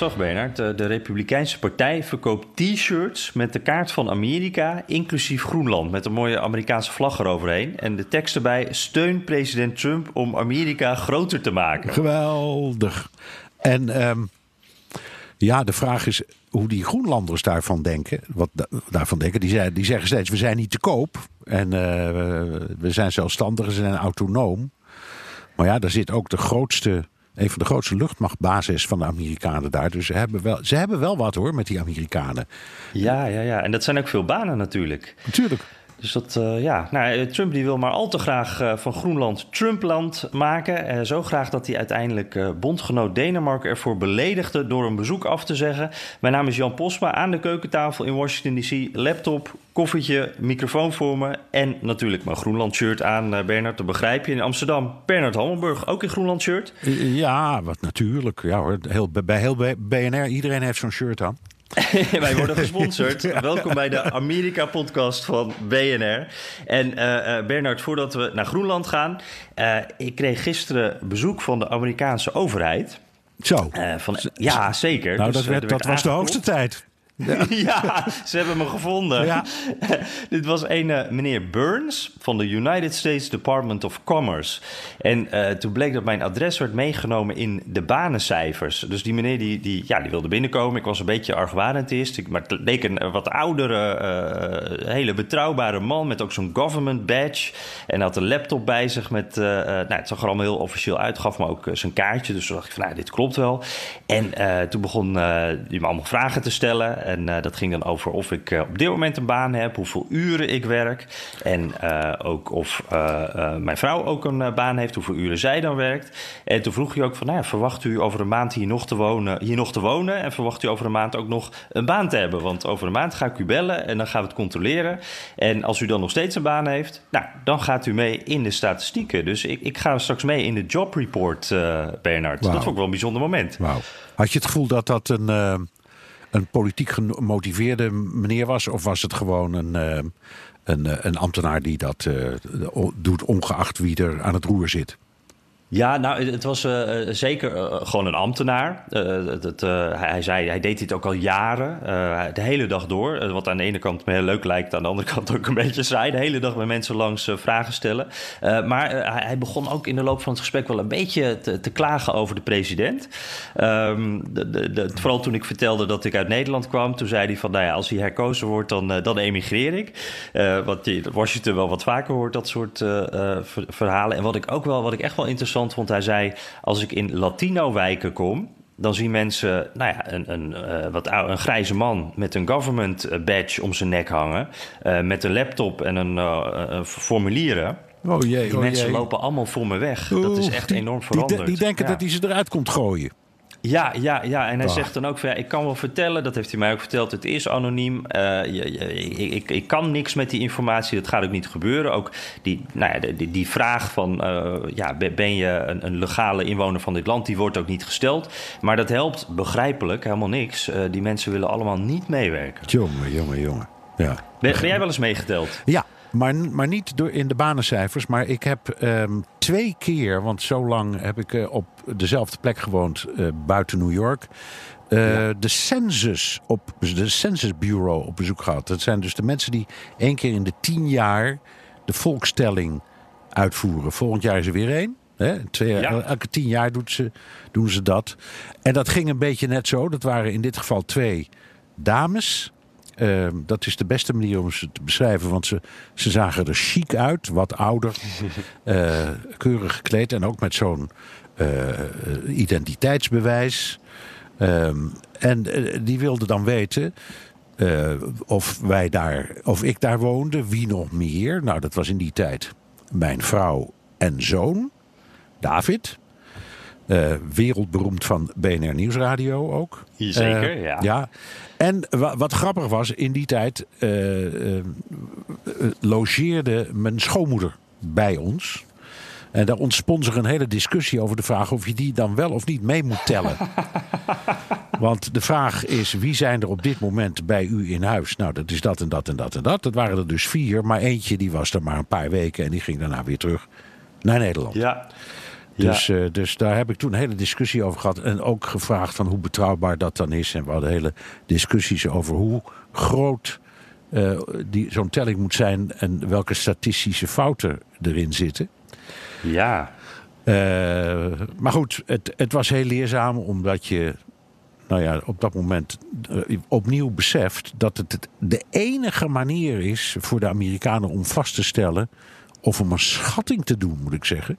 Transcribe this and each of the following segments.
Net zag, Bernard? De, Republikeinse Partij verkoopt t-shirts met de kaart van Amerika, inclusief Groenland, met een mooie Amerikaanse vlag eroverheen. En de tekst erbij: steun president Trump om Amerika groter te maken. Geweldig. En ehm, ja, de vraag is hoe die Groenlanders daarvan denken. Wat da- daarvan denken. Die, die zeggen steeds: we zijn niet te koop. En eh, we zijn zelfstandig, we zijn autonoom. Maar ja, daar zit ook de grootste, een van de grootste luchtmachtbasis van de Amerikanen daar. Dus ze hebben wel, ze hebben wel wat hoor met die Amerikanen. Ja, ja, ja. En dat zijn ook veel banen natuurlijk. Natuurlijk. Dus dat, eh, ja. Nou, eh, Trump die wil maar al te graag eh, van Groenland Trumpland maken. Zo graag dat hij uiteindelijk bondgenoot Denemarken ervoor beledigde door een bezoek af te zeggen. Mijn naam is Jan Posma, aan de keukentafel in Washington DC. Laptop, koffietje, microfoon voor me en natuurlijk mijn Groenland shirt aan, Bernard. Dat begrijp je. In Amsterdam, Bernard Hammelburg, ook in Groenland shirt. Ja, wat natuurlijk. Ja hoor, heel, bij heel BNR, iedereen heeft zo'n shirt aan. Wij worden gesponsord. Welkom bij de Amerika-podcast van BNR. En eh, Bernard, voordat we naar Groenland gaan... eh, ik kreeg gisteren bezoek van de Amerikaanse overheid. Zo. Van, ja, zeker. nou, Dus, dat, werd, er dat was de hoogste tijd. ja, ze hebben me gevonden. Ja. Dit was een eh, meneer Burns van de United States Department of Commerce. En eh, toen bleek dat mijn adres werd meegenomen in de banencijfers. Dus die meneer die, die, ja, die wilde binnenkomen. Ik was een beetje argwanend. Ik, maar het leek een eh, wat oudere, hele betrouwbare man met ook zo'n government badge. En had een laptop bij zich met, nou, het zag er allemaal heel officieel uit. Gaf me ook zijn kaartje. Dus toen dacht ik van, nou, dit klopt wel. En toen begon hij me allemaal vragen te stellen. En eh, dat ging dan over of ik eh, op dit moment een baan heb, hoeveel uren ik werk. En eh, ook of mijn vrouw ook een baan heeft, hoeveel uren zij dan werkt. En toen vroeg hij ook van, nou ja, verwacht u over een maand hier nog, te wonen, hier nog te wonen? En verwacht u over een maand ook nog een baan te hebben? Want over een maand ga ik u bellen en dan gaan we het controleren. En als u dan nog steeds een baan heeft, nou, dan gaat u mee in de statistieken. Dus ik, ik ga straks mee in de job report, Bernard. Dat vond ik wel een bijzonder moment. Wauw. Had je het gevoel dat dat een, een politiek gemotiveerde meneer was? Of was het gewoon een, eh, een, eh, een ambtenaar die dat eh, doet, ongeacht wie er aan het roer zit? Ja, nou, het was eh, eh, zeker eh, gewoon een ambtenaar. Eh, hij, zei, hij deed dit ook al jaren, de hele dag door. Wat aan de ene kant me heel leuk lijkt, aan de andere kant ook een beetje saai. De hele dag bij mensen langs vragen stellen. Maar hij, begon ook in de loop van het gesprek wel een beetje te, te klagen over de president. Ehm, de, de, vooral toen ik vertelde dat ik uit Nederland kwam, toen zei hij van, nou ja, als hij herkozen wordt, dan, dan emigreer ik. Wat Washington wel wat vaker hoort, dat soort ver- verhalen. En wat ik ook wel, wat ik echt wel interessant vond, hij zei, als ik in Latino-wijken kom, dan zien mensen nou ja, een, een, eh, wat een grijze man met een government eh, badge om zijn nek hangen. eh, met een laptop en een formulieren. Oh jee, Die oh mensen jee. lopen allemaal voor me weg. dat is echt die- enorm die- veranderd. Die, denken Ja. dat hij ze eruit komt gooien. Ja, ja, ja. En hij zegt dan ook van, ja, ik kan wel vertellen, dat heeft hij mij ook verteld, het is anoniem. Eh, je, je- ik, ik, ik kan niks met die informatie, dat gaat ook niet gebeuren. Ook die, nou ja, die, die vraag van, eh, ja, ben- ben je een, een legale inwoner van dit land, die wordt ook niet gesteld. Maar dat helpt begrijpelijk helemaal niks. Eh, die mensen willen allemaal niet meewerken. Jongen, jongen, jongen. Ja. Ben, ben jij wel eens meegeteld? Ja, maar, maar niet door in de banencijfers. Maar ik heb ehm, twee keer, want zo lang heb ik eh, op dezelfde plek gewoond eh, buiten New York. eh, De census op de Census Bureau op bezoek gehad. Dat zijn dus de mensen die één keer in de tien jaar de volkstelling uitvoeren. Volgend jaar is er weer één. Hè? Twee, Ja. Elke tien jaar doet ze, doen ze dat. En dat ging een beetje net zo. Dat waren in dit geval twee dames. Ehm, dat is de beste manier om ze te beschrijven, want ze, ze zagen er chic uit, wat ouder, eh, keurig gekleed en ook met zo'n eh, identiteitsbewijs. Ehm, en eh, die wilden dan weten of wij daar, of ik daar woonde, wie nog meer. Nou, dat was in die tijd mijn vrouw en zoon, David. Uh, wereldberoemd van BNR Nieuwsradio ook. Zeker, uh, ja. ja. En wat grappig was, in die tijd uh, logeerde mijn schoonmoeder bij ons. En daar ontspon zich een hele discussie over de vraag of je die dan wel of niet mee moet tellen. Want de vraag is: wie zijn er op dit moment bij u in huis? Nou, dat is dat en dat en dat en dat. Dat waren er dus vier, maar eentje die was er maar een paar weken en die ging daarna weer terug naar Nederland. Ja. Dus, uh, dus daar heb ik toen een hele discussie over gehad. En ook gevraagd van hoe betrouwbaar dat dan is. En we hadden hele discussies over hoe groot uh, die, zo'n telling moet zijn. En welke statistische fouten erin zitten. Ja. Uh, maar goed, het, het was heel leerzaam omdat je nou ja, op dat moment opnieuw beseft dat het de enige manier is voor de Amerikanen om vast te stellen. of om een schatting te doen, moet ik zeggen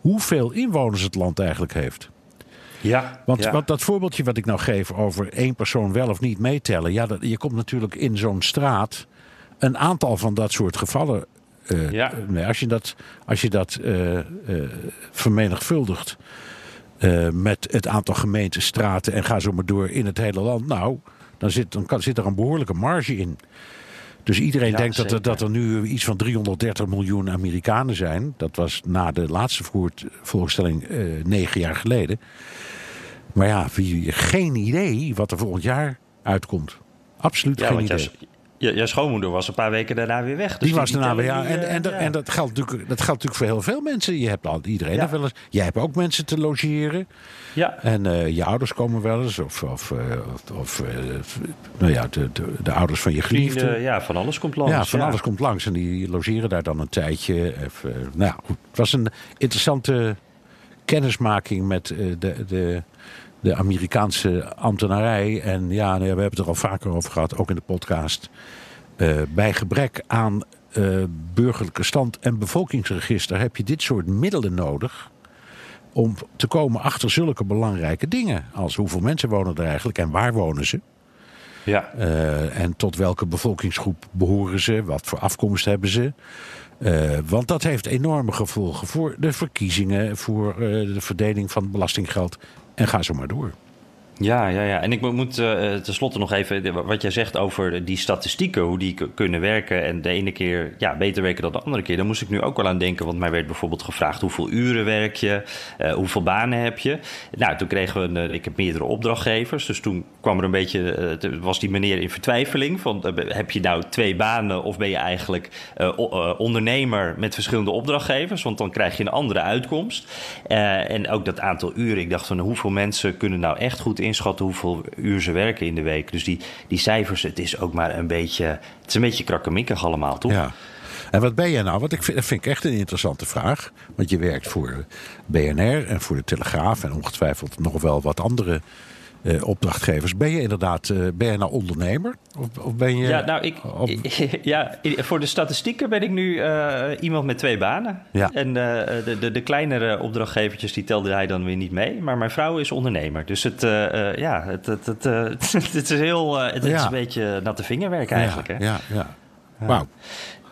hoeveel inwoners het land eigenlijk heeft. Ja, want, ja. want dat voorbeeldje wat ik nou geef over één persoon wel of niet meetellen. Ja, dat, je komt natuurlijk in zo'n straat een aantal van dat soort gevallen. Uh, ja. nee, als je dat, als je dat uh, uh, vermenigvuldigt met het aantal gemeenten, straten en ga zo maar door in het hele land. Nou, dan zit, dan kan, zit er een behoorlijke marge in. Dus iedereen Ja, denkt dat er, dat er nu iets van 330 miljoen Amerikanen zijn. Dat was na de laatste voorstelling eh, negen jaar geleden. Maar ja, wie, geen idee wat er volgend jaar uitkomt. Absoluut Ja, geen idee. Jouw, j- jouw schoonmoeder was een paar weken daarna weer weg. Dus die was daarna weer. Ja, en, eh, en, dat, ja. en dat, geldt natuurlijk, dat geldt natuurlijk voor heel veel mensen. Je hebt al, iedereen Ja. wel eens. Jij hebt ook mensen te logeren. Ja, En eh, je ouders komen wel eens. Of, of, eh, of, nou ja, de, de, de ouders van je geliefde. ja, van alles komt langs. Ja, van alles komt langs en die logeren daar dan een tijdje. Even, nou ja, goed. Het was een interessante kennismaking met de, de, de Amerikaanse ambtenarij. En ja, nou ja, we hebben het er al vaker over gehad, ook in de podcast. Eh, bij gebrek aan eh, burgerlijke stand en bevolkingsregister heb je dit soort middelen nodig. Om te komen achter zulke belangrijke dingen. Als hoeveel mensen wonen er eigenlijk en waar wonen ze? Ja, Eh, en tot welke bevolkingsgroep behoren ze? Wat voor afkomst hebben ze? Want dat heeft enorme gevolgen voor de verkiezingen, voor de verdeling van belastinggeld. En ga zo maar door. Ja, ja, ja. En ik mo- moet eh tenslotte nog even wat jij zegt over die statistieken, hoe die kunnen werken. En de ene keer ja, beter werken dan de andere keer. Daar moest ik nu ook wel aan denken. Want mij werd bijvoorbeeld gevraagd hoeveel uren werk je, eh, hoeveel banen heb je. Nou, toen kregen we, eh, ik heb meerdere opdrachtgevers. Dus toen kwam er een beetje, eh, was die meneer in vertwijfeling. Van, eh, heb je nou twee banen of ben je eigenlijk eh, eh, ondernemer met verschillende opdrachtgevers? Want dan krijg je een andere uitkomst. Eh, en ook dat aantal uren. Ik dacht van hoeveel mensen kunnen nou echt goed inschatten hoeveel uur ze werken in de week. Dus die, die cijfers, het is ook maar een beetje, het is een beetje krakkemikkig allemaal, toch? Ja. En wat ben jij nou? Want ik vind, dat vind ik echt een interessante vraag. Want je werkt voor BNR en voor de Telegraaf en ongetwijfeld nog wel wat andere eh, opdrachtgevers. Ben je inderdaad eh, ben je nou ondernemer? Of, of ben je. Ja, nou, ik, op- ja, voor de statistieken ben ik nu eh, iemand met twee banen. Ja. En de, de, de kleinere opdrachtgevertjes, die telde hij dan weer niet mee. Maar mijn vrouw is ondernemer. Dus het, ja, het, het, het, het is heel, het is een beetje natte vingerwerk eigenlijk. ja, Hè? ja, ja. Wauw.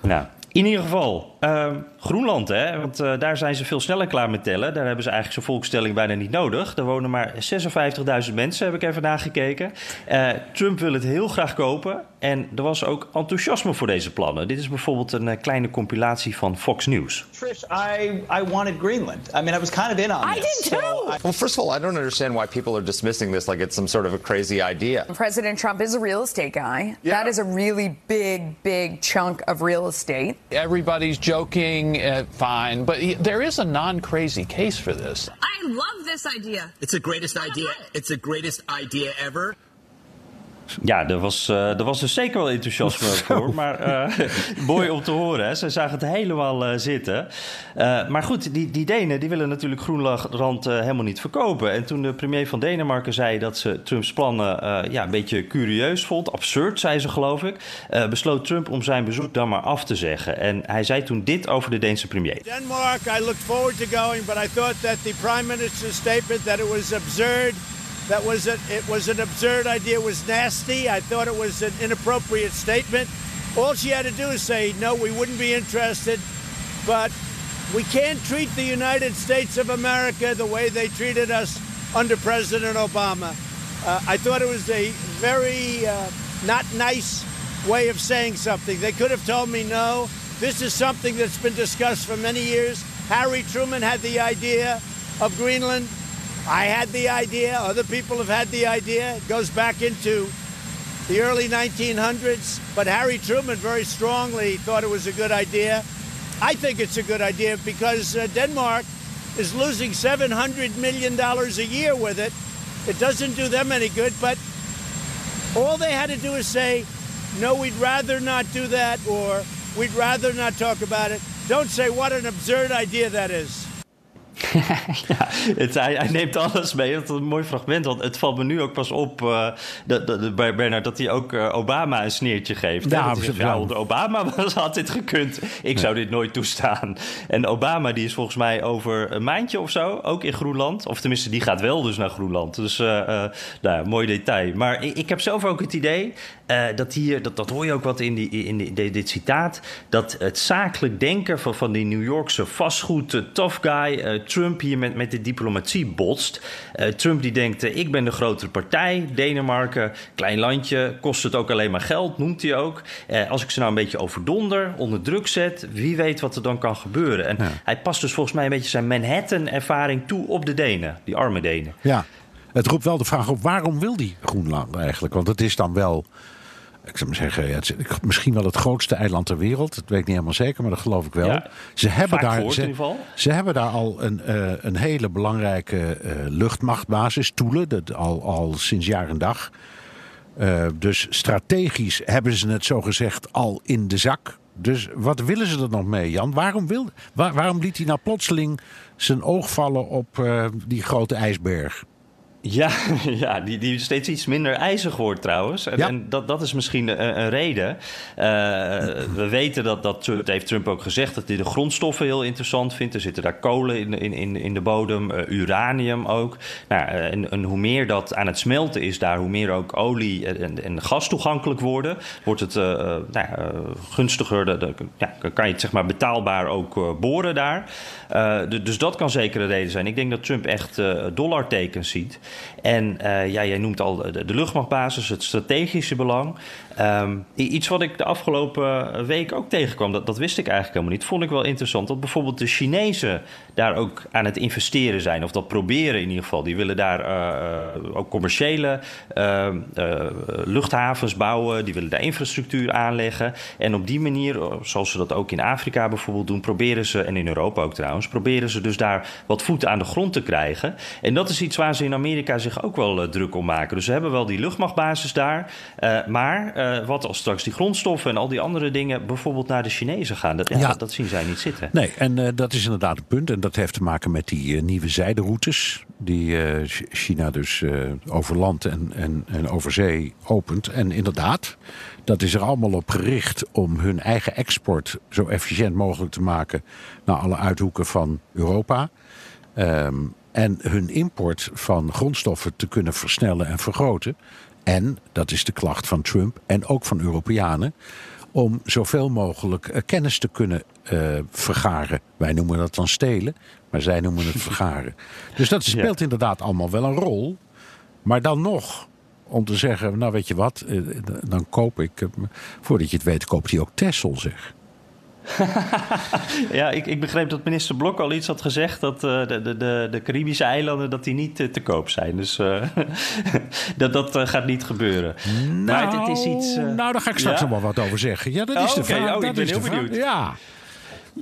Nou, in ieder geval, ehm, Groenland, hè, want eh, daar zijn ze veel sneller klaar met tellen. Daar hebben ze eigenlijk zo'n volkstelling bijna niet nodig. Daar wonen maar 56.000 mensen, heb ik even nagekeken. Eh, Trump wil het heel graag kopen en er was ook enthousiasme voor deze plannen. Dit is bijvoorbeeld een eh, kleine compilatie van Fox News. Trish, I, I wanted Greenland. I mean, I was kind of in on I this. did too. So I- Well, first of all, I don't understand why people are dismissing this like it's some sort of a crazy idea. President Trump is a real estate guy. Yeah. That is a really big, big chunk of real estate. Everybody's joking, uh, fine, but y- there is a non crazy case for this. I love this idea. It's the greatest idea. It's the greatest idea ever. Ja, er was, eh, er was dus zeker wel enthousiasme voor. Maar eh, mooi om te horen. Hè. Ze zagen het helemaal eh, zitten. Eh, maar goed, die, die Denen die willen natuurlijk Groenland helemaal niet verkopen. En toen de premier van Denemarken zei dat ze Trumps plannen eh, ja, een beetje curieus vond. Absurd, zei ze geloof ik. eh, besloot Trump om zijn bezoek dan maar af te zeggen. En hij zei toen dit over de Deense premier. Denmark, I looked forward to going, but I thought that the prime minister's statement that it was absurd, that was a, it was an absurd idea, It was nasty. I thought it was an inappropriate statement. All she had to do is say, no, we wouldn't be interested, but We can't treat the United States of America the way they treated us under President Obama. Uh, I thought it was a very uh, not nice way of saying something. They could have told me no. This is something that's been discussed for many years. Harry Truman had the idea of Greenland. I had the idea. Other people have had the idea. It goes back into the early 1900s. But Harry Truman very strongly thought it was a good idea. I think it's a good idea because uh, Denmark is losing $700 million a year with it. It doesn't do them any good, but all they had to do is say, no, we'd rather not do that, or we'd rather not talk about it. Don't say what an absurd idea that is. ja, het, hij, hij, neemt alles mee. Dat is een mooi fragment. Want het valt me nu ook pas op uh, dat, dat, bij Bernard dat hij ook uh, Obama een sneertje geeft. Ja, dat zegt, ja, onder Obama was, had dit gekund. Ik nee. zou dit nooit toestaan. En Obama die is volgens mij over een maandje of zo ook in Groenland. Of tenminste, die gaat wel dus naar Groenland. Dus uh, nou, mooi detail. Maar ik, ik, heb zelf ook het idee dat hier, dat, dat hoor je ook wat in, die, in die, dit citaat, dat het zakelijk denken van, van die New Yorkse vastgoed tough guy Trump hier met, met de diplomatie botst. Uh, Trump die denkt, uh, ik ben de grotere partij. Denemarken, klein landje, kost het ook alleen maar geld, noemt hij ook. Uh, als ik ze nou een beetje overdonder, onder druk zet... wie weet wat er dan kan gebeuren. En ja. hij past dus volgens mij een beetje zijn Manhattan-ervaring toe op de Denen. Die arme Denen. Ja, het roept wel de vraag op, waarom wil die Groenland eigenlijk? Want het is dan wel ik zou maar zeggen, ja, het is misschien wel het grootste eiland ter wereld. Dat weet ik niet helemaal zeker, maar dat geloof ik wel. Ja, ze, hebben daar, gehoord, ze, ze, hebben daar al een, uh, een hele belangrijke uh, luchtmachtbasis, Toelen, dat al, al sinds jaar en dag. Uh, dus strategisch hebben ze het zogezegd al in de zak. Dus wat willen ze er nog mee, Jan? Waarom, wil, waar, waarom liet hij nou plotseling zijn oog vallen op die grote ijsberg? Ja, ja die, die steeds iets minder ijzig wordt trouwens. En, Ja. en dat, dat is misschien een, een reden. Uh, we weten dat, dat, dat heeft Trump ook gezegd, dat hij de grondstoffen heel interessant vindt. Er zitten daar kolen in, in, in, in de bodem, uh, uranium ook. Nou, en, en hoe meer dat aan het smelten is daar, hoe meer ook olie en, en gas toegankelijk worden, wordt het uh, nou, gunstiger. De, de, ja, kan je het zeg maar betaalbaar ook boren daar. De, dus dat kan zeker een reden zijn. Ik denk dat Trump echt dollartekens ziet. En uh, ja, jij noemt al de, de luchtmachtbasis, het strategische belang. Um, iets wat ik de afgelopen week ook tegenkwam, dat, dat wist ik eigenlijk helemaal niet. Vond ik wel interessant dat bijvoorbeeld de Chinezen daar ook aan het investeren zijn. Of dat proberen in ieder geval. Die willen daar uh, ook commerciële uh, luchthavens bouwen. Die willen daar infrastructuur aanleggen. En op die manier, zoals ze dat ook in Afrika bijvoorbeeld doen, proberen ze, en in Europa ook trouwens, proberen ze dus daar wat voeten aan de grond te krijgen. En dat is iets waar ze in Amerika zich ook wel druk om maken. Dus ze hebben wel die luchtmachtbasis daar. maar uh, wat als straks die grondstoffen en al die andere dingen bijvoorbeeld naar de Chinezen gaan. Dat, ja, ja. dat, zien zij niet zitten. Nee, en uh, dat is inderdaad een punt. En dat heeft te maken met die uh, nieuwe zijderoutes. Die China dus over land en, en, en over zee opent. En inderdaad, dat is er allemaal op gericht om hun eigen export zo efficiënt mogelijk te maken naar alle uithoeken van Europa. Um, en hun import van grondstoffen te kunnen versnellen en vergroten. En, dat is de klacht van Trump en ook van Europeanen, om zoveel mogelijk uh, kennis te kunnen uh, vergaren. Wij noemen dat dan stelen, maar zij noemen het vergaren. Dus dat speelt ja. inderdaad allemaal wel een rol. Maar dan nog, om te zeggen, nou weet je wat, uh, dan koop ik, voordat je het weet, koopt hij ook Tessel, zeg. ja, ik, ik, begreep dat minister Blok al iets had gezegd dat uh, de, de, de, Caribische eilanden dat die niet uh, te koop zijn. Dus uh, dat, dat gaat niet gebeuren. Nou, maar het, het is iets. nou, daar ga ik straks ja? nog wel wat over zeggen. Ja, dat is oh, de vraag. Oh, dat ik ben is heel benieuwd. Vraag. Ja.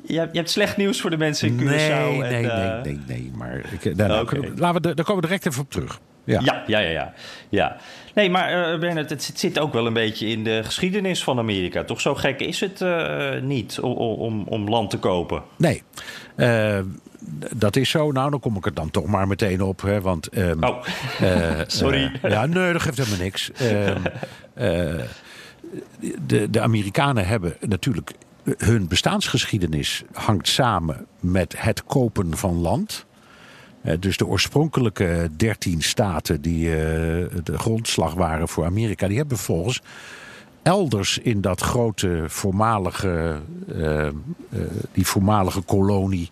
Je hebt, je hebt, slecht nieuws voor de mensen in Curaçao. Nee, en, nee, nee, nee, nee, maar ik, nou, okay. nou, laten we, daar komen we direct even op terug. Ja, ja, ja, ja. ja. ja. Nee, maar uh, Bernard, het zit ook wel een beetje in de geschiedenis van Amerika. Toch zo gek is het uh, niet om, om, om, land te kopen? Nee. Uh, dat is zo. Nou, dan kom ik er dan toch maar meteen op. Hè, want, um, oh, sorry. ja, nee, dat geeft helemaal niks. Um, de, de Amerikanen hebben natuurlijk... Hun bestaansgeschiedenis hangt samen met het kopen van land... Dus de oorspronkelijke dertien staten die uh, de grondslag waren voor Amerika, die hebben volgens elders in dat grote voormalige, uh, die voormalige kolonie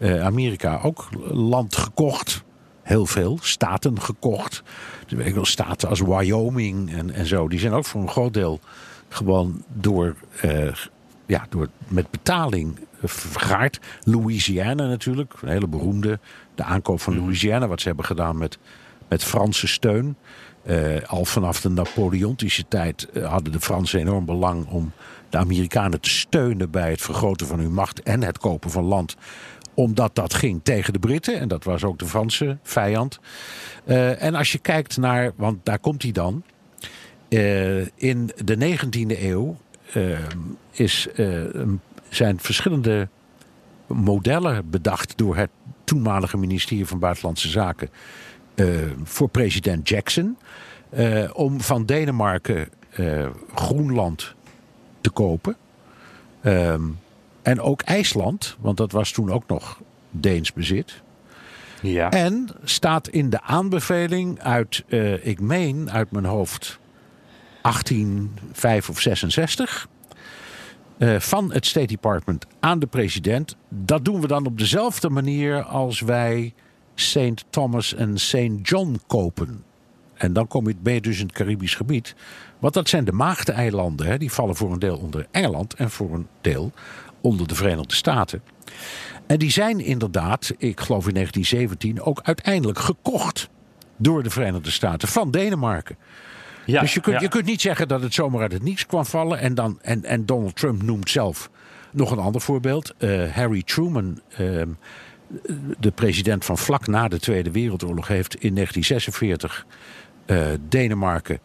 eh, Amerika ook land gekocht. Heel veel. Staten gekocht. Dus ik staten als Wyoming en, en zo. Die zijn ook voor een groot deel gewoon door, eh, ja, door met betaling eh, vergaard. Louisiana natuurlijk. Een hele beroemde. De aankoop van Louisiana. Wat ze hebben gedaan met, met Franse steun. Eh, al vanaf de Napoleontische tijd eh, hadden de Fransen enorm belang om de Amerikanen te steunen bij het vergroten van hun macht en het kopen van land. Omdat dat ging tegen de Britten en dat was ook de Franse vijand. Eh, en als je kijkt naar, want daar komt hij dan. in de 19e eeuw is, eh, zijn verschillende modellen bedacht door het toenmalige ministerie van Buitenlandse Zaken eh, voor president Jackson. eh, om van Denemarken eh, Groenland te kopen. Ehm, en ook IJsland, want dat was toen ook nog Deens bezit. Ja. En staat in de aanbeveling uit, ik meen uit mijn hoofd, 1805 of 66. Eh, van het State Department aan de president. Dat doen we dan op dezelfde manier als wij St. Thomas en St. John kopen. En dan kom je je dus in het Caribisch gebied. Want dat zijn de Maagdeneilanden. Hè? Die vallen voor een deel onder Engeland en voor een deel onder de Verenigde Staten. En die zijn inderdaad, ik geloof in 1917, ook uiteindelijk gekocht door de Verenigde Staten van Denemarken. Ja, dus je kunt, ja. je kunt niet zeggen dat het zomaar uit het niets kwam vallen. En, dan, en, en Donald Trump noemt zelf nog een ander voorbeeld. Eh, Harry Truman, ehm, de president van vlak na de Tweede Wereldoorlog, heeft in 1946 eh, Denemarken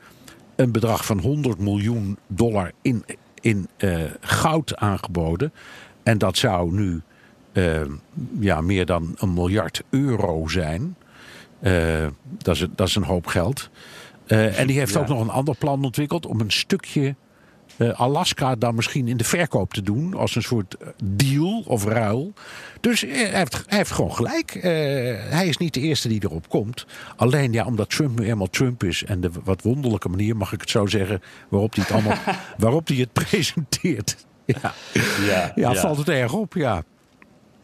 een bedrag van 100 miljoen dollar in, in eh, goud aangeboden. En dat zou nu eh, ja, meer dan een miljard euro zijn. Dat, is, dat is een hoop geld. Eh, en die heeft Ja. ook nog een ander plan ontwikkeld om een stukje eh, Alaska dan misschien in de verkoop te doen. Als een soort eh, deal of ruil. Dus hij heeft, hij heeft gewoon gelijk. Hij is niet de eerste die erop komt. Alleen ja, omdat Trump nu eenmaal Trump is. En de wat wonderlijke manier, mag ik het zo zeggen. Waarop hij het, allemaal, waarop hij het presenteert. Ja, Ja, ja, ja. valt het erg op, ja.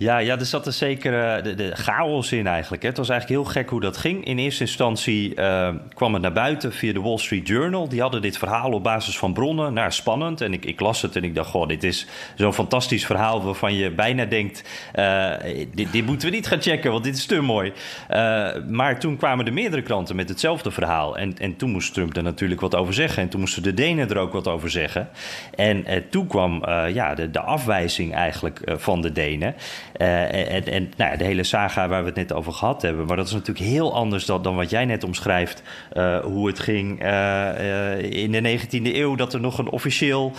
Ja, ja, er zat een zekere de, de chaos in eigenlijk. Het was eigenlijk heel gek hoe dat ging. In eerste instantie eh, kwam het naar buiten via de Wall Street Journal. Die hadden dit verhaal op basis van bronnen. Nou, spannend. En ik, ik las het en ik dacht, goh, dit is zo'n fantastisch verhaal... waarvan je bijna denkt, eh, dit, moeten we niet gaan checken... want dit is te mooi. Eh, maar toen kwamen er meerdere kranten met hetzelfde verhaal. En, en toen moest Trump er natuurlijk wat over zeggen. En toen moesten de Denen er ook wat over zeggen. En eh, toen kwam eh, ja, de, de afwijzing eigenlijk eh, van de Denen... Eh, en en nou de hele saga waar we het net over gehad hebben. Maar dat is natuurlijk heel anders dan, dan wat jij net omschrijft. eh, hoe het ging eh, in de 19e eeuw. Dat er nog een officieel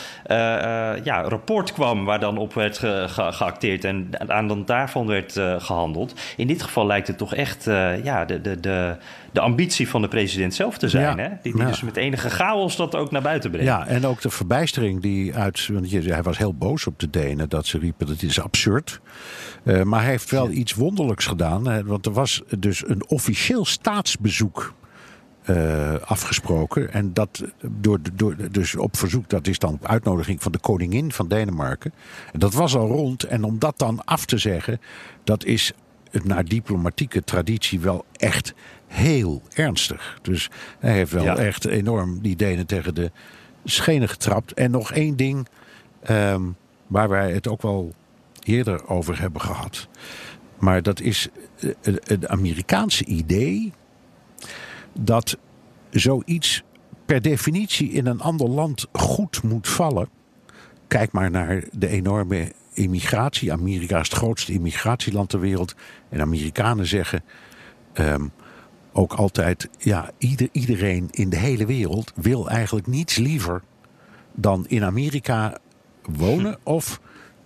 ja, rapport kwam. Waar dan op werd ge- ge- geacteerd. En aan dan daarvan werd eh, gehandeld. In dit geval lijkt het toch echt ja, de, de, de, de ambitie van de president zelf te zijn. Ja, Hè? Die, die ja. dus met enige chaos dat ook naar buiten brengt. Ja, en ook de verbijstering die uit. Want hij was heel boos op de Denen dat ze riepen: dat is absurd. Eh, maar hij heeft wel iets wonderlijks gedaan. hè, Want er was dus een officieel staatsbezoek eh, afgesproken. En dat door, door, dus op verzoek, dat is dan op uitnodiging van de koningin van Denemarken. En dat was al rond. En om dat dan af te zeggen, dat is het naar diplomatieke traditie wel echt heel ernstig. Dus hij heeft wel Ja. echt enorm die Denen tegen de schenen getrapt. En nog één ding ehm, waar wij het ook wel eerder over hebben gehad. Maar dat is eh, het het Amerikaanse idee dat zoiets per definitie in een ander land goed moet vallen. Kijk maar naar de enorme immigratie. Amerika is het grootste immigratieland ter wereld. En Amerikanen zeggen ehm, ook altijd: ja, ieder, iedereen in de hele wereld wil eigenlijk niets liever dan in Amerika wonen of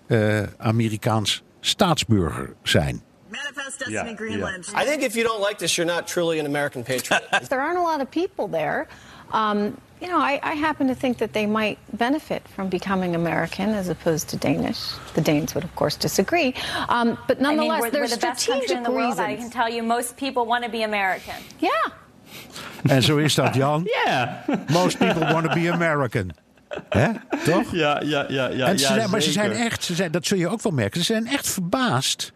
eh, Amerikaans staatsburger zijn. Manifest Yeah, Destiny Greenland. I think if you don't like this, you're not truly an American patriot. There aren't a lot of people there. Um, you know, I, I happen to think that they might benefit from becoming American as opposed to Danish. The Danes would, of course, disagree. Um, but I mean, nonetheless, we're, there's we're the best country strategic in the world. I reasons. can tell you, most people want to be American. Yeah. En zo is dat, Jan. Ja, Most people want to be American. Hè? Toch? ja, ja, ja. ja, en ze ja, zijn, maar ze zijn zeker. echt, ze zijn, dat zul je ook wel merken, ze zijn echt verbaasd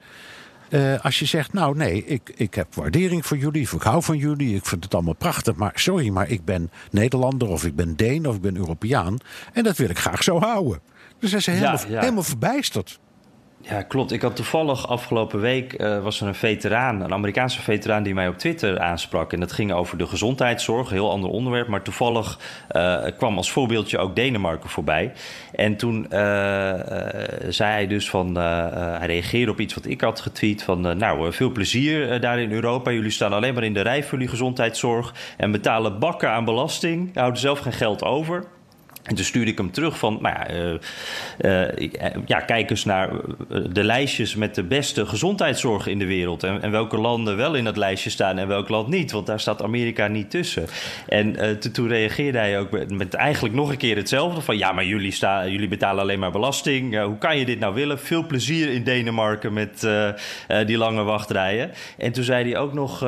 Eh, als je zegt, nou nee, ik, ik heb waardering voor jullie, ik hou van jullie, ik vind het allemaal prachtig, maar sorry, maar ik ben Nederlander of ik ben Deen of ik ben Europeaan en dat wil ik graag zo houden. Dus hij is helemaal, Ja, ja. helemaal verbijsterd. Ja, klopt. Ik had toevallig afgelopen week eh, was er een veteraan, een Amerikaanse veteraan, die mij op Twitter aansprak. En dat ging over de gezondheidszorg, een heel ander onderwerp. Maar toevallig eh, kwam als voorbeeldje ook Denemarken voorbij. En toen eh, zei hij dus van, hij reageerde op iets wat ik had getweet. Van, nou, veel plezier daar in Europa. Jullie staan alleen maar in de rij voor jullie gezondheidszorg. En betalen bakken aan belasting. Houden zelf geen geld over. En toen stuurde ik hem terug van, nou ja, eh, eh, eh, ja, kijk eens naar de lijstjes met de beste gezondheidszorg in de wereld. En, en welke landen wel in dat lijstje staan en welk land niet. Want daar staat Amerika niet tussen. En to- toen reageerde hij ook met, met eigenlijk nog een keer hetzelfde. Van ja, maar jullie, sta, jullie betalen alleen maar belasting. Hoe kan je dit nou willen? Veel plezier in Denemarken met die lange wachtrijen. En toen zei hij ook nog,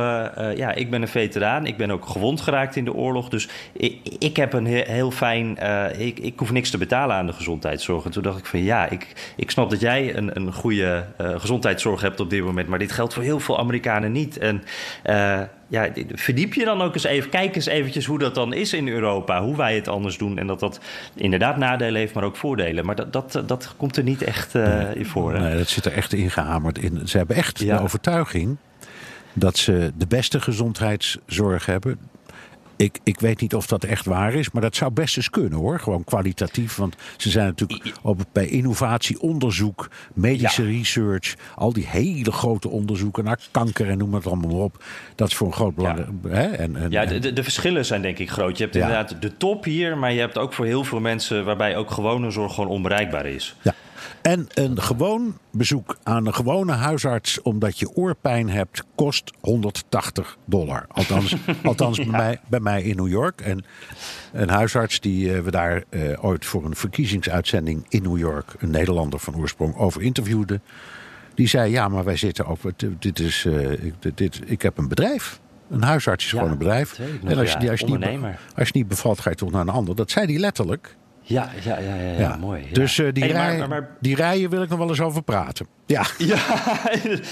ja, ik ben een veteraan. Ik ben ook gewond geraakt in de oorlog. Dus ik, ik heb een heel, heel fijn... eh, ik, ik hoef niks te betalen aan de gezondheidszorg. En toen dacht ik van ja, ik, ik snap dat jij een, een goede eh, gezondheidszorg hebt op dit moment. Maar dit geldt voor heel veel Amerikanen niet. En eh, ja, verdiep je dan ook eens even. Kijk eens eventjes hoe dat dan is in Europa. Hoe wij het anders doen. En dat dat inderdaad nadelen heeft, maar ook voordelen. Maar dat, dat, dat komt er niet echt in voor. hè? Nee, dat zit er echt ingehamerd in. Ze hebben echt Ja. de overtuiging dat ze de beste gezondheidszorg hebben. Ik, ik weet niet of dat echt waar is, maar dat zou best eens kunnen hoor. Gewoon kwalitatief. Want ze zijn natuurlijk op, bij innovatie, onderzoek, medische research. Al die hele grote onderzoeken naar kanker en noem het allemaal op. Dat is voor een groot belang. Hè? En, en, Ja, de, de, de verschillen zijn denk ik groot. Je hebt Ja. inderdaad de top hier, maar je hebt ook voor heel veel mensen waarbij ook gewone zorg gewoon onbereikbaar is. Ja. En een gewoon bezoek aan een gewone huisarts omdat je oorpijn hebt, kost 180 dollar. Althans, althans bij, mij, bij mij in New York. En een huisarts die eh, we daar eh, ooit voor een verkiezingsuitzending in New York, een Nederlander van oorsprong, over interviewde. Die zei: Ja, maar wij zitten op. Dit is, eh, ik, dit- dit, ik heb een bedrijf. Een huisarts is Ja, gewoon een bedrijf. En als je, als, je niet, als je niet bevalt, ga je toch naar een ander. Dat zei hij letterlijk. Ja, ja, ja, ja, ja, Ja. mooi. ja. Dus eh, die, Hey, maar- rij, maar- maar- die rijen wil ik nog wel eens over praten. Ja.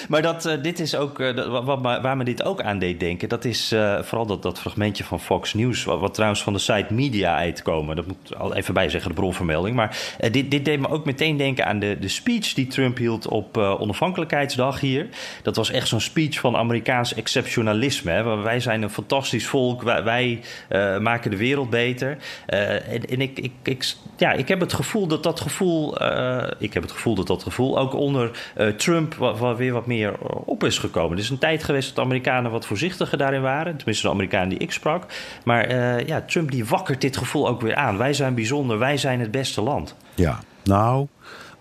Maar dat, eh, dit is ook, eh, wat, me- waar me dit ook aan deed denken, dat is eh, vooral dat, dat fragmentje van Fox News, wat, trouwens van de site Media uitkomen. Dat moet al even bij zeggen, de bronvermelding. Maar eh, dit, dit deed me ook meteen denken aan de, de speech die Trump hield op eh, onafhankelijkheidsdag hier. Dat was echt zo'n speech van Amerikaans exceptionalisme. Hè? Wij zijn een fantastisch volk, wij, eh, maken de wereld beter. Eh, en en ik, ik, ik, ja, ik heb het gevoel dat dat gevoel, eh, ik heb het gevoel dat dat gevoel ook onder eh, Trump wa- wa- weer wat meer op is gekomen. Er is een tijd geweest dat Amerikanen wat voorzichtiger daarin waren. Tenminste, de Amerikanen die ik sprak. Maar eh, ja, Trump die wakkert dit gevoel ook weer aan. Wij zijn bijzonder, wij zijn het beste land. Ja, nou,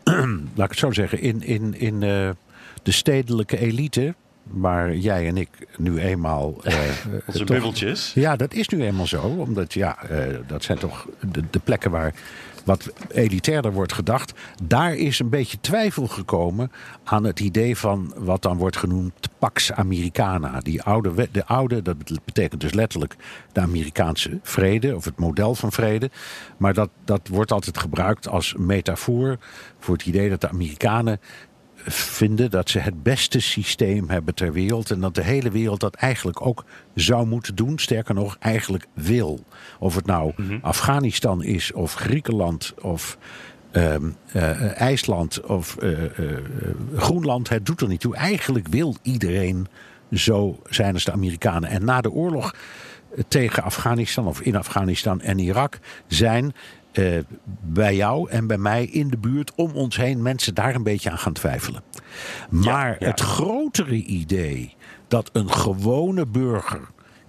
laat ik het zo zeggen. In, in, in eh, de stedelijke elite, waar jij en ik nu eenmaal. eh, Onze toch- bubbeltjes. Ja, dat is nu eenmaal zo. Omdat ja, eh, dat zijn toch de, de plekken waar wat elitairder wordt gedacht. Daar is een beetje twijfel gekomen aan het idee van wat dan wordt genoemd Pax Americana. Die oude, de oude, dat betekent dus letterlijk de Amerikaanse vrede of het model van vrede. Maar dat, dat wordt altijd gebruikt als metafoor voor het idee dat de Amerikanen vinden dat ze het beste systeem hebben ter wereld. En dat de hele wereld dat eigenlijk ook zou moeten doen. Sterker nog, eigenlijk wil. Of het nou Afghanistan is, of Griekenland, of ehm, eh, IJsland, of eh, eh, Groenland. Het doet er niet toe. Eigenlijk wil iedereen zo zijn als de Amerikanen. En na de oorlog tegen Afghanistan of in Afghanistan en Irak zijn eh, bij jou en bij mij in de buurt om ons heen mensen daar een beetje aan gaan twijfelen. Maar ja. het grotere idee dat een gewone burger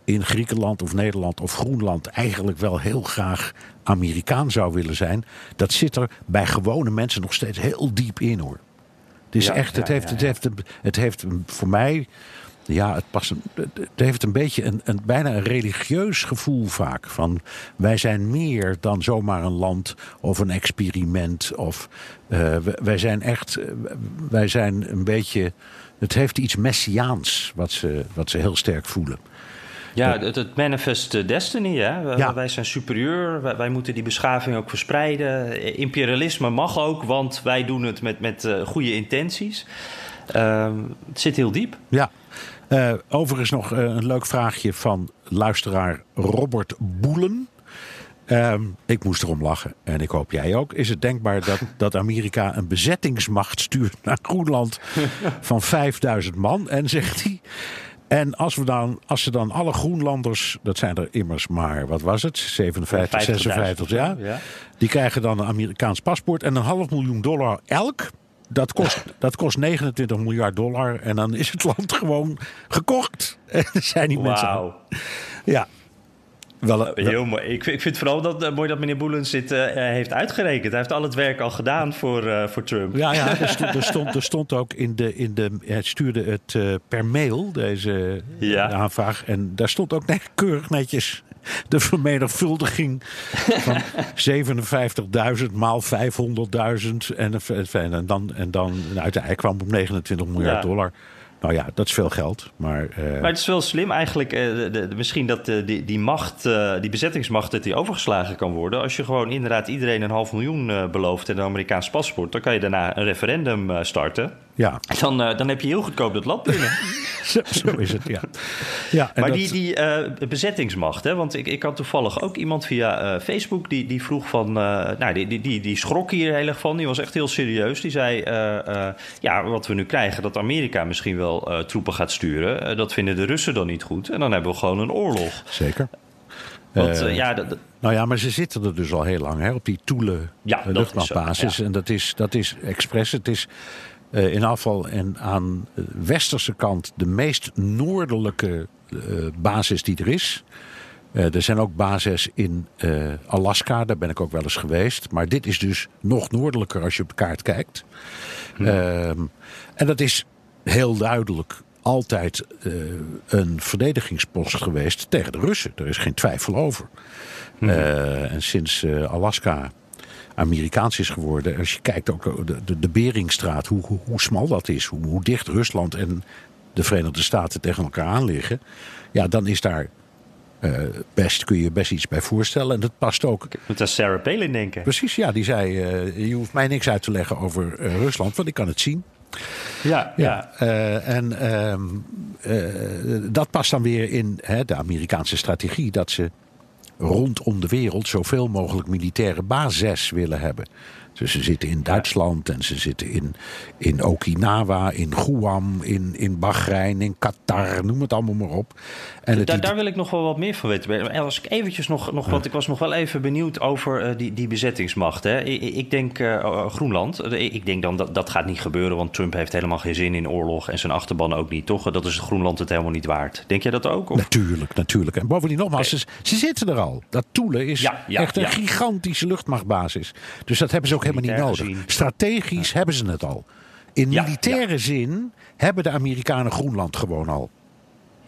in Griekenland of Nederland of Groenland eigenlijk wel heel graag Amerikaan zou willen zijn, dat zit er bij gewone mensen nog steeds heel diep in hoor. Het is Ja, echt, het heeft, het heeft, het heeft voor mij, ja, het, past het heeft een beetje een, een bijna een religieus gevoel vaak. Van wij zijn meer dan zomaar een land of een experiment. Of eh, wij- zijn echt, eh, wij zijn een beetje, het heeft iets messiaans wat ze, wat ze heel sterk voelen. Ja, het, het manifest destiny, hè? Wij- Ja. Wij zijn superieur, wij, wij moeten die beschaving ook verspreiden. Imperialisme mag ook, want wij doen het met, met eh, goede intenties. Ehm, het zit heel diep. Ja. Uh, overigens nog uh, een leuk vraagje van luisteraar Robert Boelen. Um, ik moest erom lachen en ik hoop jij ook. Is het denkbaar dat, dat Amerika een bezettingsmacht stuurt naar Groenland van 5000 man? En zegt hij. En als, we dan, als ze dan alle Groenlanders, dat zijn er immers maar, wat was het? 57, 56 ja, ja. Die krijgen dan een Amerikaans paspoort en een half miljoen dollar elk. Dat kost, dat kost 29 miljard dollar. En dan is het land gewoon gekocht. En er zijn die mensen. Ja, wel, Heel mooi. Ik, ik vind vooral dat, uh, mooi dat meneer Boelens dit uh, heeft uitgerekend. Hij heeft al het werk al gedaan voor, voor Trump. Ja, ja er, stond, er, stond, er stond ook in de. In de hij stuurde het per mail, deze ja. aanvraag. En daar stond ook net, keurig netjes de vermenigvuldiging van 57.000 maal 500.000. En, en, dan, en dan uiteindelijk kwam op 29 miljard ja. dollar. Nou ja, dat is veel geld. Maar, uh... maar het is wel slim eigenlijk. Uh, de, de, misschien dat uh, die, die macht, die bezettingsmacht, dat die overgeslagen kan worden. Als je gewoon inderdaad iedereen een half miljoen belooft en een Amerikaans paspoort. Dan kan je daarna een referendum starten. Ja. Dan, dan heb je heel goedkoop dat land binnen. zo, zo, is het, ja. ja maar dat... die, die bezettingsmacht, hè, want ik, ik had toevallig ook iemand via Facebook die, die vroeg van. nou, die, die, die, die schrok hier heel erg van. Die was echt heel serieus. Die zei: Ja, wat we nu krijgen, dat Amerika misschien wel troepen gaat sturen. Dat vinden de Russen dan niet goed. En dan hebben we gewoon een oorlog. Zeker. Want, uh, ja, nou ja, maar ze zitten er dus al heel lang hè, op die Toele ja, luchtmachtbasis. Ja. En dat is, dat is expres. Het is in afval en aan de westerse kant de meest noordelijke basis die er is. er zijn ook bases in Alaska, daar ben ik ook wel eens geweest. Maar dit is dus nog noordelijker als je op de kaart kijkt. Hm. Ehm, en dat is heel duidelijk altijd een verdedigingspost geweest tegen de Russen. Er is geen twijfel over. Uh, en sinds Alaska Amerikaans is geworden, als je kijkt ook de, de, de Beringstraat, hoe, hoe, hoe, smal dat is, hoe, hoe dicht Rusland en de Verenigde Staten tegen elkaar aan liggen, ja, dan is daar uh, best, kun je best iets bij voorstellen. En dat past ook. Ik moet aan Sarah Palin denken. Precies, ja. Die zei: uh, Je hoeft mij niks uit te leggen over uh, Rusland, want ik kan het zien. Ja, ja. ja. En uh, dat past dan weer in hè, de Amerikaanse strategie dat ze rondom de wereld zoveel mogelijk militaire bases willen hebben. Dus ze zitten in Duitsland en ze zitten in, in Okinawa, in Guam, in, in Bahrein, in Qatar, noem het allemaal maar op. En daar, daar wil ik nog wel wat meer van weten. Als ik eventjes nog, nog wat, ik was nog wel even benieuwd over uh, die, die bezettingsmacht. Hè. Ik, ik denk uh, Groenland, ik denk dan dat dat gaat niet gebeuren, want Trump heeft helemaal geen zin in oorlog en zijn achterban ook niet, toch? Dat is Groenland het helemaal niet waard. Denk jij dat ook? Of? Natuurlijk, natuurlijk. En bovendien nogmaals, ze, ze zitten er al. Dat Toele is ja, ja, echt een ja. gigantische luchtmachtbasis. Dus dat hebben ze ook helemaal niet nodig. Gezien. Strategisch hebben ze het al. In militaire zin hebben de Amerikanen Groenland gewoon al.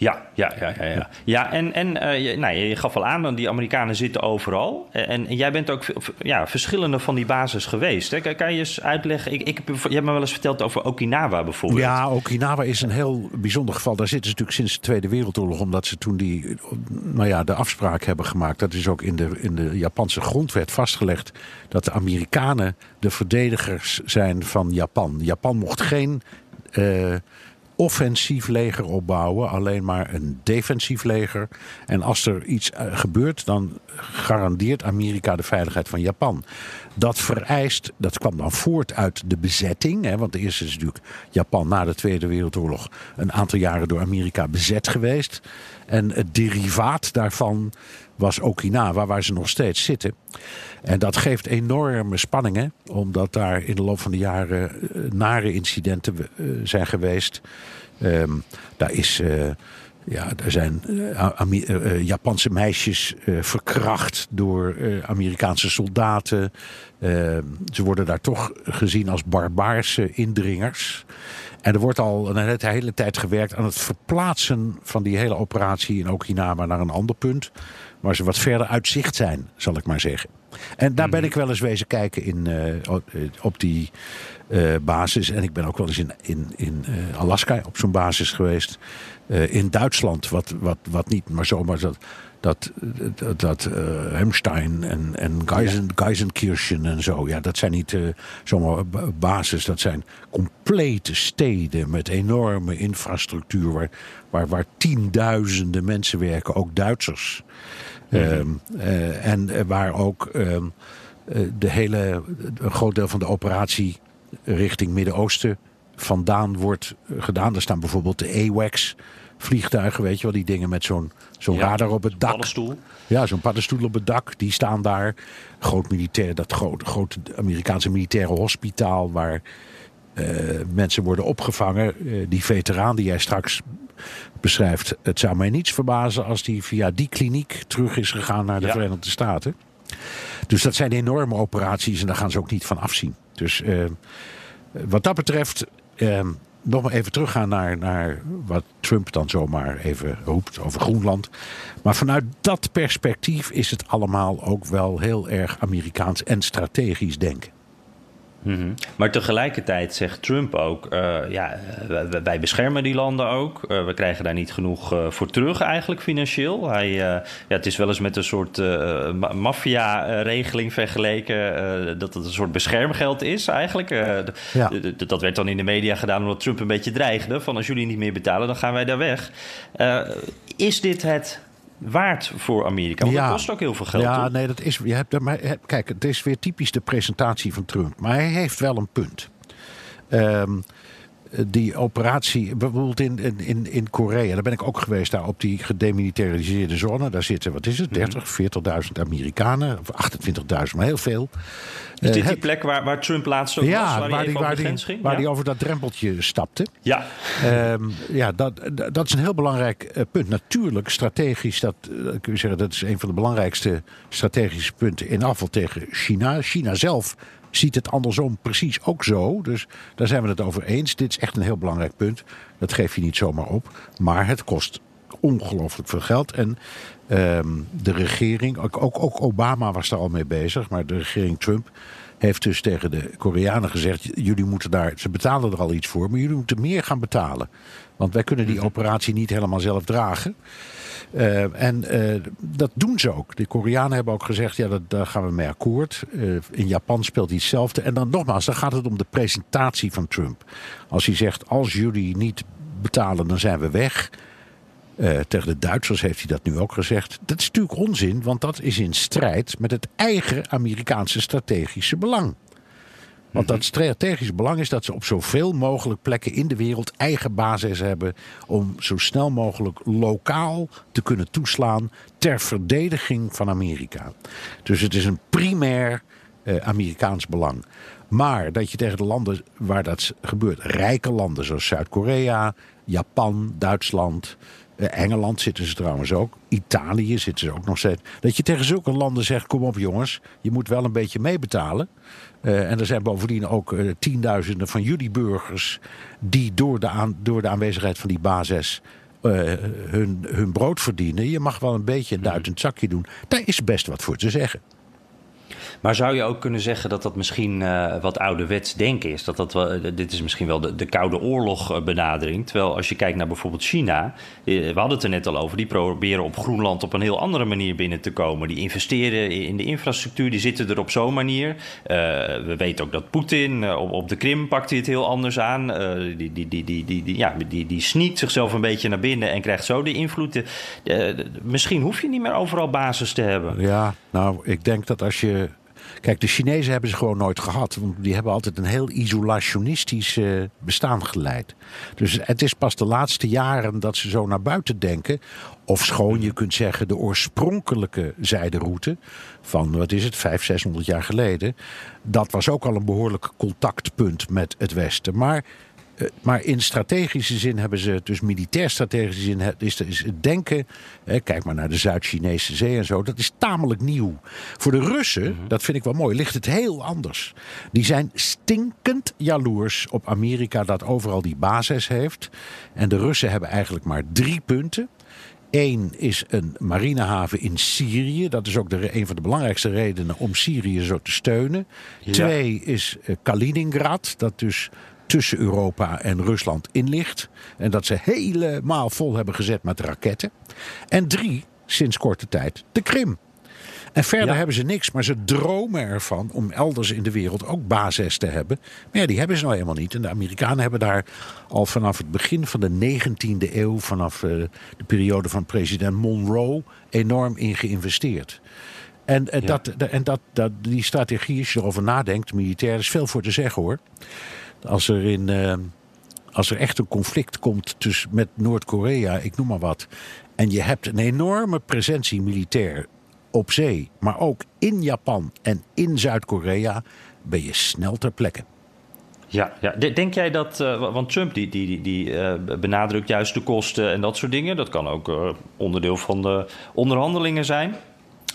Ja, ja, ja, ja. Ja, ja en, en je, nou, je gaf al aan, die Amerikanen zitten overal. En, en jij bent ook ja, verschillende van die bases geweest. Hè? Kan, je eens uitleggen? Ik, ik, je hebt me wel eens verteld over Okinawa bijvoorbeeld. Ja, Okinawa is een heel bijzonder geval. Daar zitten ze natuurlijk sinds de Tweede Wereldoorlog, omdat ze toen die, nou ja, de afspraak hebben gemaakt. Dat is ook in de, in de Japanse grondwet vastgelegd. Dat de Amerikanen de verdedigers zijn van Japan. Japan mocht geen. Uh, offensief leger opbouwen, alleen maar een defensief leger. En als er iets gebeurt, dan garandeert Amerika de veiligheid van Japan. Dat vereist, dat kwam dan voort uit de bezetting. Hè, want eerst is natuurlijk Japan na de Tweede Wereldoorlog een aantal jaren door Amerika bezet geweest. En het derivaat daarvan was Okinawa, waar ze nog steeds zitten. En dat geeft enorme spanningen, omdat daar in de loop van de jaren nare incidenten zijn geweest. Um, daar is. Uh, ja, er zijn uh, uh, Japanse meisjes verkracht door Amerikaanse soldaten. Ze worden daar toch gezien als barbaarse indringers. En er wordt al een hele tijd gewerkt aan het verplaatsen van die hele operatie in Okinawa naar een ander punt. Waar ze wat verder uit zicht zijn, zal ik maar zeggen. En daar ben ik wel eens wezen kijken in, uh, op die eh, basis. En ik ben ook wel eens in, in, in eh, Alaska op zo'n basis geweest. Eh, in Duitsland, wat, wat, wat niet, maar zomaar dat, dat, dat, dat eh, Hemstein en, en Geisen, Geisenkirchen en zo. Ja, dat zijn niet eh, zomaar ba- basis. Dat zijn complete steden met enorme infrastructuur. Waar, waar, waar tienduizenden mensen werken, ook Duitsers. Ehm, eh, en waar ook ehm, eh, de hele, een groot deel van de operatie richting Midden-Oosten vandaan wordt eh, gedaan. Er staan bijvoorbeeld de AWACS vliegtuigen, weet je wel, die dingen met zo'n zo'n Ja, radar op het dak. paddenstoel. Ja, zo'n paddenstoel op het dak, die staan daar. Groot militair, dat grote, grote Amerikaanse militaire hospitaal waar eh, mensen worden opgevangen. Eh, die veteraan die jij straks beschrijft, het zou mij niets verbazen als die via die kliniek terug is gegaan naar de Ja. Verenigde Staten. Dus dat zijn enorme operaties en daar gaan ze ook niet van afzien. Dus wat dat betreft, eh, nog maar even teruggaan naar, naar wat Trump dan zomaar even roept over Groenland. Maar vanuit dat perspectief is het allemaal ook wel heel erg Amerikaans en strategisch denken. Mhm. Maar tegelijkertijd zegt Trump ook: eh, ja, wij- wij beschermen die landen ook. Eh, we krijgen daar niet genoeg eh, voor terug, eigenlijk financieel. Hij, ja, het is wel eens met een soort ma- maffia-regeling vergeleken. dat het een soort beschermgeld is, eigenlijk. Ja. dat werd dan in de media gedaan omdat Trump een beetje dreigde: van als jullie niet meer betalen, dan gaan wij daar weg. Is dit het waard voor Amerika? Want dat kost ook heel veel geld. Ja, toch? nee, dat is. Je hebt, maar, kijk, het is weer typisch de presentatie van Trump. Maar hij heeft wel een punt. Ehm, die operatie, bijvoorbeeld in, in- in, Korea, daar ben ik ook geweest, daar op die gedemilitariseerde zone. Daar zitten, wat is het, 30, 40.000 Amerikanen, of 28.000, maar heel veel. Is Eh, dit die het- plek waar, waar Trump laatst ook was? ja, Waar, waar hij die, waar die, grens ging? waar Ja. die over dat drempeltje stapte. Ja. Ehm, ja, dat, dat dat is een heel belangrijk eh, punt. Natuurlijk, strategisch, dat eh, kun je zeggen, dat is een van de belangrijkste strategische punten in afval tegen China. China zelf ziet het andersom precies ook zo. Dus daar zijn we het over eens. Dit is echt een heel belangrijk punt. Dat geef je niet zomaar op. Maar het kost ongelooflijk veel geld. En ehm, de regering, ook, ook, ook Obama was daar al mee bezig, maar de regering Trump heeft dus tegen de Koreanen gezegd: jullie moeten daar, ze betalen er al iets voor, maar jullie moeten meer gaan betalen. Want wij kunnen die operatie niet helemaal zelf dragen. Eh, en eh, dat doen ze ook. De Koreanen hebben ook gezegd, ja, dat, daar gaan we mee akkoord. Eh, in Japan speelt hij hetzelfde. En dan nogmaals, dan gaat het om de presentatie van Trump. Als hij zegt, als jullie niet betalen, dan zijn we weg. Tegen de Duitsers heeft hij dat nu ook gezegd. Dat is natuurlijk onzin, want dat is in strijd met het eigen Amerikaanse strategische belang. Want dat strategische belang is dat ze op zoveel mogelijk plekken in de wereld eigen basis hebben. om zo snel mogelijk lokaal te kunnen toeslaan ter verdediging van Amerika. Dus het is een primair eh, Amerikaans belang. Maar dat je tegen de landen waar dat gebeurt, rijke landen zoals Zuid-Korea, Japan, Duitsland. eh, Engeland zitten ze trouwens ook. Italië zitten ze ook nog steeds. Dat je tegen zulke landen zegt: kom op jongens, je moet wel een beetje meebetalen. Eh, en er zijn bovendien ook eh, tienduizenden van jullie burgers die door de, aan, door de aanwezigheid van die basis eh, hun, hun brood verdienen. Je mag wel een beetje een duit in het zakje doen. Daar is best wat voor te zeggen. Maar zou je ook kunnen zeggen dat dat misschien eh, wat ouderwets denken is? Dat dat wel, eh, dit is misschien wel de, de Koude Oorlog eh, benadering. Terwijl als je kijkt naar bijvoorbeeld China, we hadden het er net al over, die proberen op Groenland op een heel andere manier binnen te komen. Die investeren in de infrastructuur, die zitten er op zo'n manier. We weten ook dat Poetin op, de Krim pakt hij het heel anders aan. Die, die, die, die, die, die, ja, die, die sneakt zichzelf een beetje naar binnen en krijgt zo de invloed. Misschien hoef je niet meer overal basis te hebben. Ja, nou, ik denk dat als je. Kijk, de Chinezen hebben ze gewoon nooit gehad. Want die hebben altijd een heel isolationistisch eh, bestaan geleid. Dus het is pas de laatste jaren dat ze zo naar buiten denken. Of schoon, je kunt zeggen, de oorspronkelijke zijderoute van, wat is het, 500, 600 jaar geleden. Dat was ook al een behoorlijk contactpunt met het Westen. Maar maar in strategische zin hebben ze, dus militair strategische zin, is, is het denken. kijk maar naar de Zuid-Chinese zee en zo. Dat is tamelijk nieuw. Voor de Russen, dat vind ik wel mooi, ligt het heel anders. Die zijn stinkend jaloers op Amerika dat overal die basis heeft. En de Russen hebben eigenlijk maar drie punten. Eén is een marinehaven in Syrië. Dat is ook de, een van de belangrijkste redenen om Syrië zo te steunen. Ja. Twee is eh, Kaliningrad, dat dus tussen Europa en Rusland in ligt. En dat ze helemaal vol hebben gezet met raketten. En drie, sinds korte tijd, de Krim. En verder Ja. hebben ze niks, maar ze dromen ervan om elders in de wereld ook bases te hebben. Maar ja, die hebben ze nou helemaal niet. En de Amerikanen hebben daar al vanaf het begin van de 19e eeuw, vanaf eh, de periode van president Monroe, enorm in geïnvesteerd. En, eh, Ja. dat, en dat, dat, die strategie, als je erover nadenkt, militair, is veel voor te zeggen hoor. Als er, in, eh, als er echt een conflict komt tussen, met Noord-Korea, ik noem maar wat. En je hebt een enorme presentie militair op zee, maar ook in Japan en in Zuid-Korea, ben je snel ter plekke. Ja, ja. De- Denk jij dat, wa- want Trump die, die, die, die eh, benadrukt juist de kosten en dat soort dingen. Dat kan ook eh, onderdeel van de onderhandelingen zijn.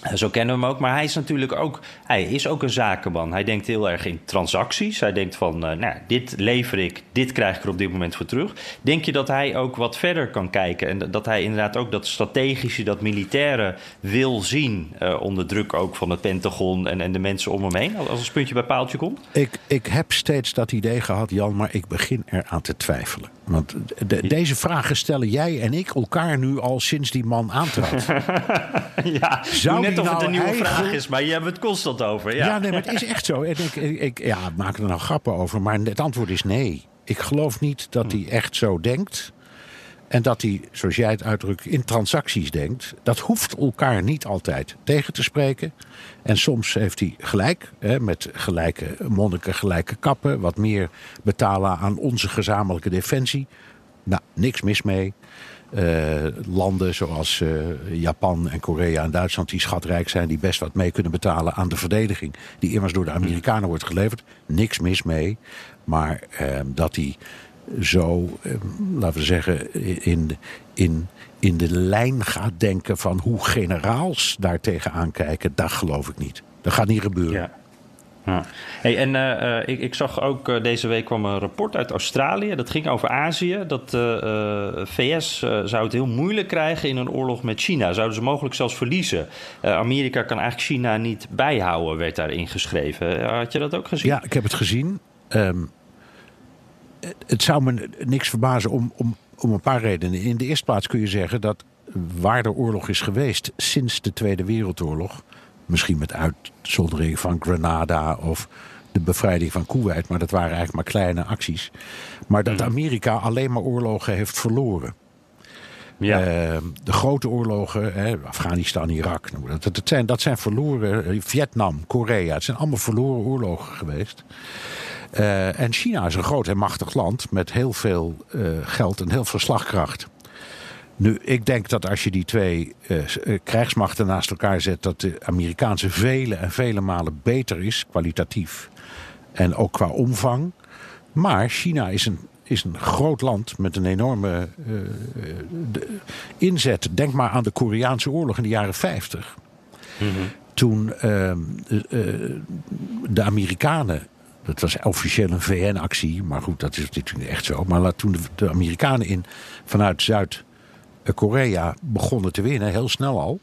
Eh, Zo kennen we hem ook. Maar hij is natuurlijk ook, hij is ook een zakenman. Hij denkt heel erg in transacties. Hij denkt van, eh, nou, dit lever ik, dit krijg ik er op dit moment voor terug. Denk je dat hij ook wat verder kan kijken? En dat- hij inderdaad ook dat strategische, dat militaire wil zien. eh, onder druk ook van het Pentagon en, en de mensen om hem heen. Als het puntje bij paaltje komt? Ik, ik heb steeds dat idee gehad, Jan, maar ik begin eraan te twijfelen. Want de- deze vragen stellen jij en ik elkaar nu al sinds die man aantrad. Ja, Zou net of het nou een nieuwe eigen- vraag is, maar je hebt het constant over. Ja, Ja, nee, maar het is echt zo. En ik, ik, ik- ja, ik maak er nou grappen over, maar het antwoord is nee. Ik geloof niet dat hij echt zo denkt. En dat hij, zoals jij het uitdrukt, in transacties denkt. Dat hoeft elkaar niet altijd tegen te spreken. En soms heeft hij gelijk, hè, met gelijke monniken, gelijke kappen. Wat meer betalen aan onze gezamenlijke defensie. Nou, niks mis mee. Eh, landen zoals eh, Japan en Korea en Duitsland, die schatrijk zijn, die best wat mee kunnen betalen aan de verdediging, die immers door de Amerikanen wordt geleverd. Niks mis mee. Maar eh, dat die zo, eh, laten we zeggen, in, in, in de lijn gaat denken van hoe generaals daar tegenaan kijken, dat geloof ik niet. Dat gaat niet gebeuren. Ja. Ja. Hey, en eh, eh, ik, ik zag ook eh, deze week kwam een rapport uit Australië. Dat ging over Azië. Dat de VS zou het heel moeilijk krijgen in een oorlog met China. Zouden ze mogelijk zelfs verliezen. Amerika kan eigenlijk China niet bijhouden, werd daarin geschreven. Had je dat ook gezien? Ja, ik heb het gezien. Ehm, het- zou me niks verbazen om, om, om een paar redenen. In de eerste plaats kun je zeggen dat waar de oorlog is geweest sinds de Tweede Wereldoorlog, misschien met uitzondering van Grenada of de bevrijding van Kuwait, maar dat waren eigenlijk maar kleine acties. Maar dat Amerika alleen maar oorlogen heeft verloren. Ja. Eh, de grote oorlogen, Afghanistan, Irak, dat, dat, zijn, dat zijn verloren. eh, Vietnam, Korea, het zijn allemaal verloren oorlogen geweest. Eh, en China is een groot en machtig land met heel veel eh, geld en heel veel slagkracht. Nu, ik denk dat als je die twee eh, krijgsmachten naast elkaar zet, dat de Amerikaanse vele en vele malen beter is, kwalitatief. En ook qua omvang. Maar China is een, is een groot land met een enorme de- inzet. Denk maar aan de Koreaanse oorlog in de jaren 50. Toen ehm, eh, de Amerikanen. Dat was officieel een VN-actie, maar goed, dat is natuurlijk echt zo. Maar laat- toen de, de Amerikanen in, vanuit Zuid-Korea begonnen te winnen, heel snel al.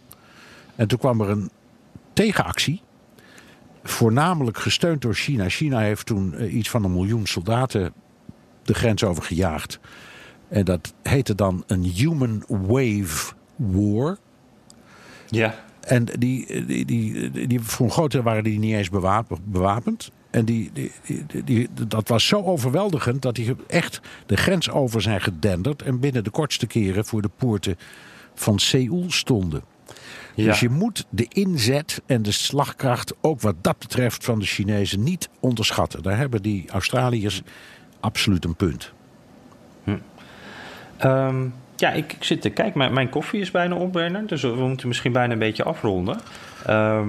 En toen kwam er een tegenactie voornamelijk gesteund door China. China heeft toen eh, iets van een miljoen soldaten de grens over gejaagd. En dat heette dan een Human Wave War. Ja. En die, die, die, die, die- voor een groot deel waren die niet eens bewapen- bewapend. En die, die, die, die- dat was zo overweldigend dat die echt de grens over zijn gedenderd. En binnen de kortste keren voor de poorten van Seoul stonden. Ja. Dus je moet de inzet en de slagkracht ook wat dat betreft van de Chinezen niet onderschatten. Daar hebben die Australiërs absoluut een punt. Ehm, ja, ik, ik zit te kijken. Mijn, mijn koffie is bijna op, Bernard. Dus we moeten misschien bijna een beetje afronden. Ehm,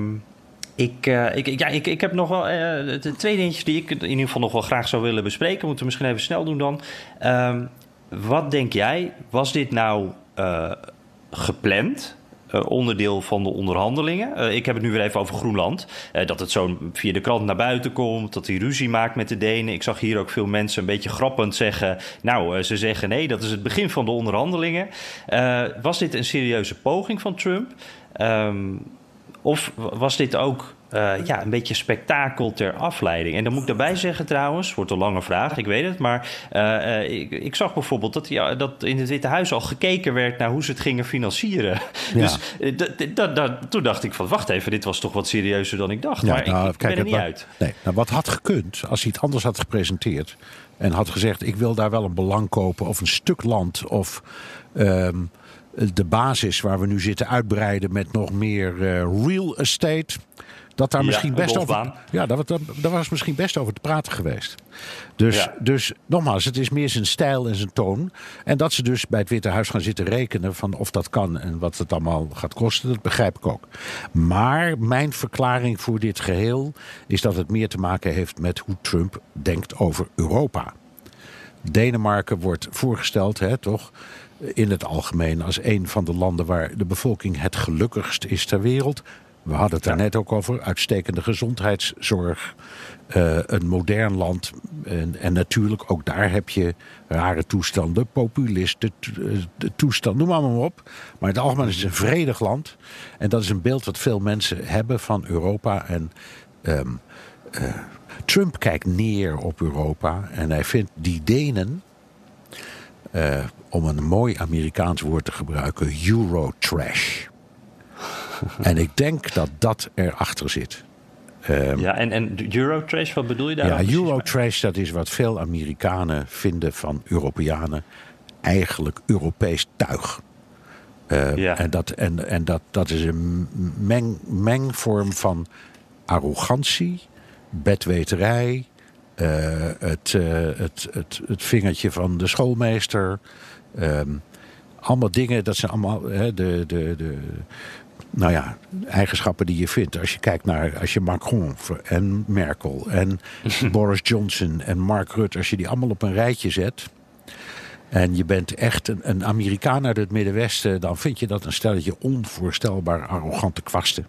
ik, eh, ik, ik- ja, ik, ik heb nog wel eh, twee dingetjes die ik in ieder geval nog wel graag zou willen bespreken. Moeten we misschien even snel doen dan. Ehm, wat denk jij? Was dit nou eh, gepland? onderdeel van de onderhandelingen. Ik heb het nu weer even over Groenland. Dat het zo via de krant naar buiten komt, dat hij ruzie maakt met de Denen. Ik zag hier ook veel mensen een beetje grappend zeggen... nou, ze zeggen nee, dat is het begin van de onderhandelingen. was dit een serieuze poging van Trump? Ehm, of was dit ook uh, ja, een beetje spektakel ter afleiding. En dan moet ik daarbij zeggen trouwens, wordt een lange vraag, ik weet het. Maar uh, ik, ik, zag bijvoorbeeld dat, ja, dat in het Witte Huis al gekeken werd naar hoe ze het gingen financieren. Ja. Dus toen dacht ik van, wacht even, dit was toch wat serieuzer dan ik dacht. Ja, maar nou, ik, kijk, ben er niet uit. Nee, nou, wat had gekund als hij het anders had gepresenteerd... en had gezegd, ik wil daar wel een belang kopen of een stuk land... of um, de basis waar we nu zitten uitbreiden met nog meer uh, real estate dat daar misschien best over. Ja, daar, daar, was misschien best over te praten geweest. Dus, dus nogmaals, het is meer zijn stijl en zijn toon. En dat ze dus bij het Witte Huis gaan zitten rekenen van of dat kan en wat het allemaal gaat kosten, dat begrijp ik ook. Maar mijn verklaring voor dit geheel is dat het meer te maken heeft met hoe Trump denkt over Europa. Denemarken wordt voorgesteld, hè, toch? In het algemeen als een van de landen waar de bevolking het gelukkigst is ter wereld. We hadden het daar net ook over. Uitstekende gezondheidszorg. Uh, een modern land. En, en, natuurlijk, ook daar heb je rare toestanden. Populisten, de toestand, noem maar, maar op. Maar in het algemeen is het een vredig land. En dat is een beeld wat veel mensen hebben van Europa. En um, uh, Trump kijkt neer op Europa. En hij vindt die Denen... Uh, om een mooi Amerikaans woord te gebruiken, Eurotrash en ik denk dat dat erachter zit. Um, ja, en, en Eurotrash, wat bedoel je daar? Ja, Eurotrash, dat is wat veel Amerikanen vinden van Europeanen. Eigenlijk Europees tuig. Uh, ja. En, dat, en, en dat, dat is een meng, mengvorm van arrogantie, bedweterij, uh, het, uh, het, het, het vingertje van de schoolmeester. Um, allemaal dingen, dat zijn allemaal de, de, de, nou ja, eigenschappen die je vindt. Als je kijkt naar als je Macron en Merkel en Boris Johnson en Mark Rutte, als je die allemaal op een rijtje zet. En je bent echt een, een Amerikaan uit het Middenwesten, dan vind je dat een stelletje onvoorstelbaar arrogante kwasten.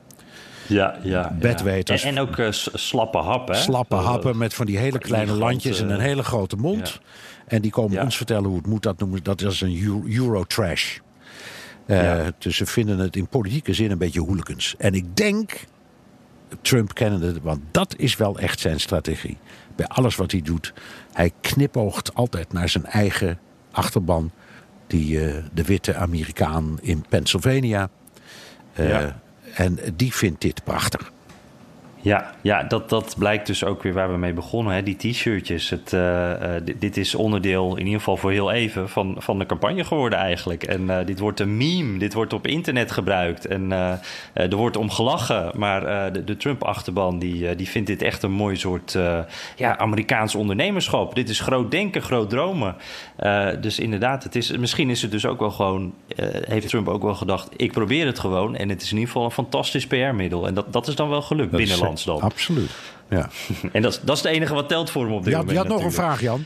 Ja, ja. Bedweters. En, en, ook uh, slappe happen. Slappe happen met van die hele kleine landjes en een hele grote mond. En die komen ons vertellen hoe het moet. Dat noemen dat is een Eurotrash. Uh, Dus ze vinden het in politieke zin een beetje hooligans. En ik denk, Trump kennende, want dat is wel echt zijn strategie. Bij alles wat hij doet. Hij knipoogt altijd naar zijn eigen achterban. Die, uh, de witte Amerikaan in Pennsylvania. Uh, en die vindt dit prachtig. Ja, ja dat, dat blijkt dus ook weer waar we mee begonnen. Hè? Die t-shirtjes. Het, uh, dit, is onderdeel, in ieder geval voor heel even, van, van de campagne geworden eigenlijk. En uh, dit wordt een meme. Dit wordt op internet gebruikt. En er wordt om gelachen. Maar de, de Trump-achterban die, die vindt dit echt een mooi soort ja, Amerikaans ondernemerschap. Dit is groot denken, groot dromen. dus inderdaad, het is, misschien is het dus ook wel gewoon... heeft Trump ook wel gedacht, ik probeer het gewoon. En het is in ieder geval een fantastisch PR-middel. En dat, dat is dan wel gelukt binnenland. Absoluut. Ja. en dat, dat is het enige wat telt voor hem op dit moment. Je had nog een vraag, Jan.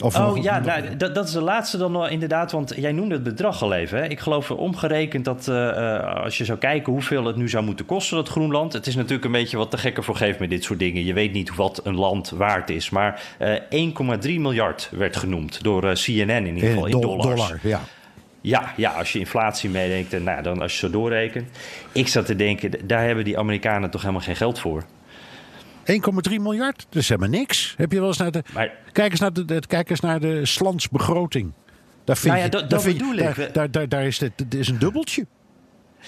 Of oh ja, nou, dat, dat, is de laatste dan nog inderdaad. Want jij noemde het bedrag al even. Hè? Ik geloof omgerekend dat uh, als je zou kijken hoeveel het nu zou moeten kosten, dat Groenland. Het is natuurlijk een beetje wat de gekker voor geeft met dit soort dingen. Je weet niet wat een land waard is. Maar uh, 1,3 miljard werd genoemd door CNN in ieder geval in, in dollars. Dollar, ja. Ja, ja, als je inflatie meedenkt en nou, dan als je zo doorrekent. Ik zat te denken, daar hebben die Amerikanen toch helemaal geen geld voor. 1,3 miljard, dat is helemaal niks. Heb je wel eens naar de. Maar, kijk, eens naar de, kijk eens naar de Slansbegroting. Daar vind nou ja, dat, dat bedoel je, ik. Daar, daar, daar, is het, is een dubbeltje.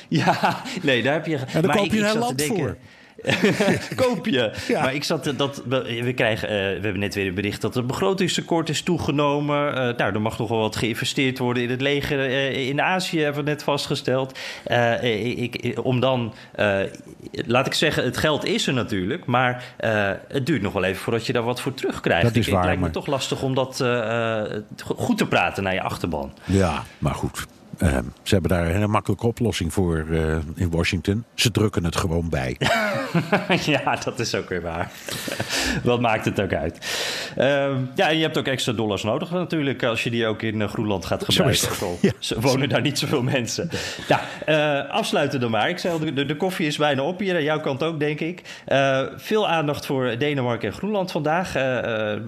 Ja, nee, daar heb je. En daar koop je een land voor. koop je. Maar ik zat dat we krijgen, uh, we hebben net weer een bericht dat het begrotingstekort is toegenomen. Uh, nou, er mag nog wel wat geïnvesteerd worden in het leger uh, in Azië, hebben we net vastgesteld. Ik, om dan, laat ik zeggen, het geld is er natuurlijk, maar het duurt nog wel even voordat je daar wat voor terugkrijgt. Dat is waar, het lijkt me toch lastig om dat goed te praten naar je achterban. Ja, maar goed. Uh, ze hebben daar een hele makkelijke oplossing voor uh, in Washington. Ze drukken het gewoon bij. ja, dat is ook weer waar. Wat maakt het ook uit? Ehm, ja, en je hebt ook extra dollars nodig natuurlijk als je die ook in eh, Groenland gaat gebruiken. Ja. Ze wonen daar niet zoveel mensen. Ja, eh, afsluiten dan maar. Ik zei al, de, de koffie is bijna op hier. Aan jouw kant ook, denk ik. Eh, veel aandacht voor Denemarken en Groenland vandaag. Eh, eh,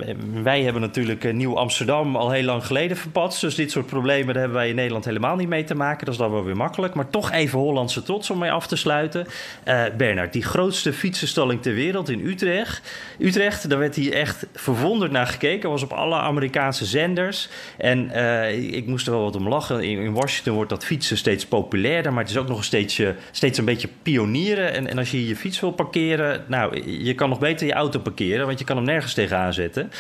wij hebben natuurlijk eh, Nieuw Amsterdam al heel lang geleden verpatst. Dus dit soort problemen hebben wij in Nederland helemaal niet mee te maken. Dat is dan wel weer makkelijk. Maar toch even Hollandse trots om mee af te sluiten. Eh Bernard, die grootste fietsenstalling ter wereld in Utrecht. Utrecht, daar werd hier echt verwonderd naar gekeken. was op alle Amerikaanse zenders. En eh, ik moest er wel wat om lachen. In, in Washington wordt dat fietsen steeds populairder. Maar het is ook nog steeds, steeds een beetje pionieren. En, en als je je fiets wil parkeren... Nou, je kan nog beter je auto parkeren. Want je kan hem nergens tegenaan zetten.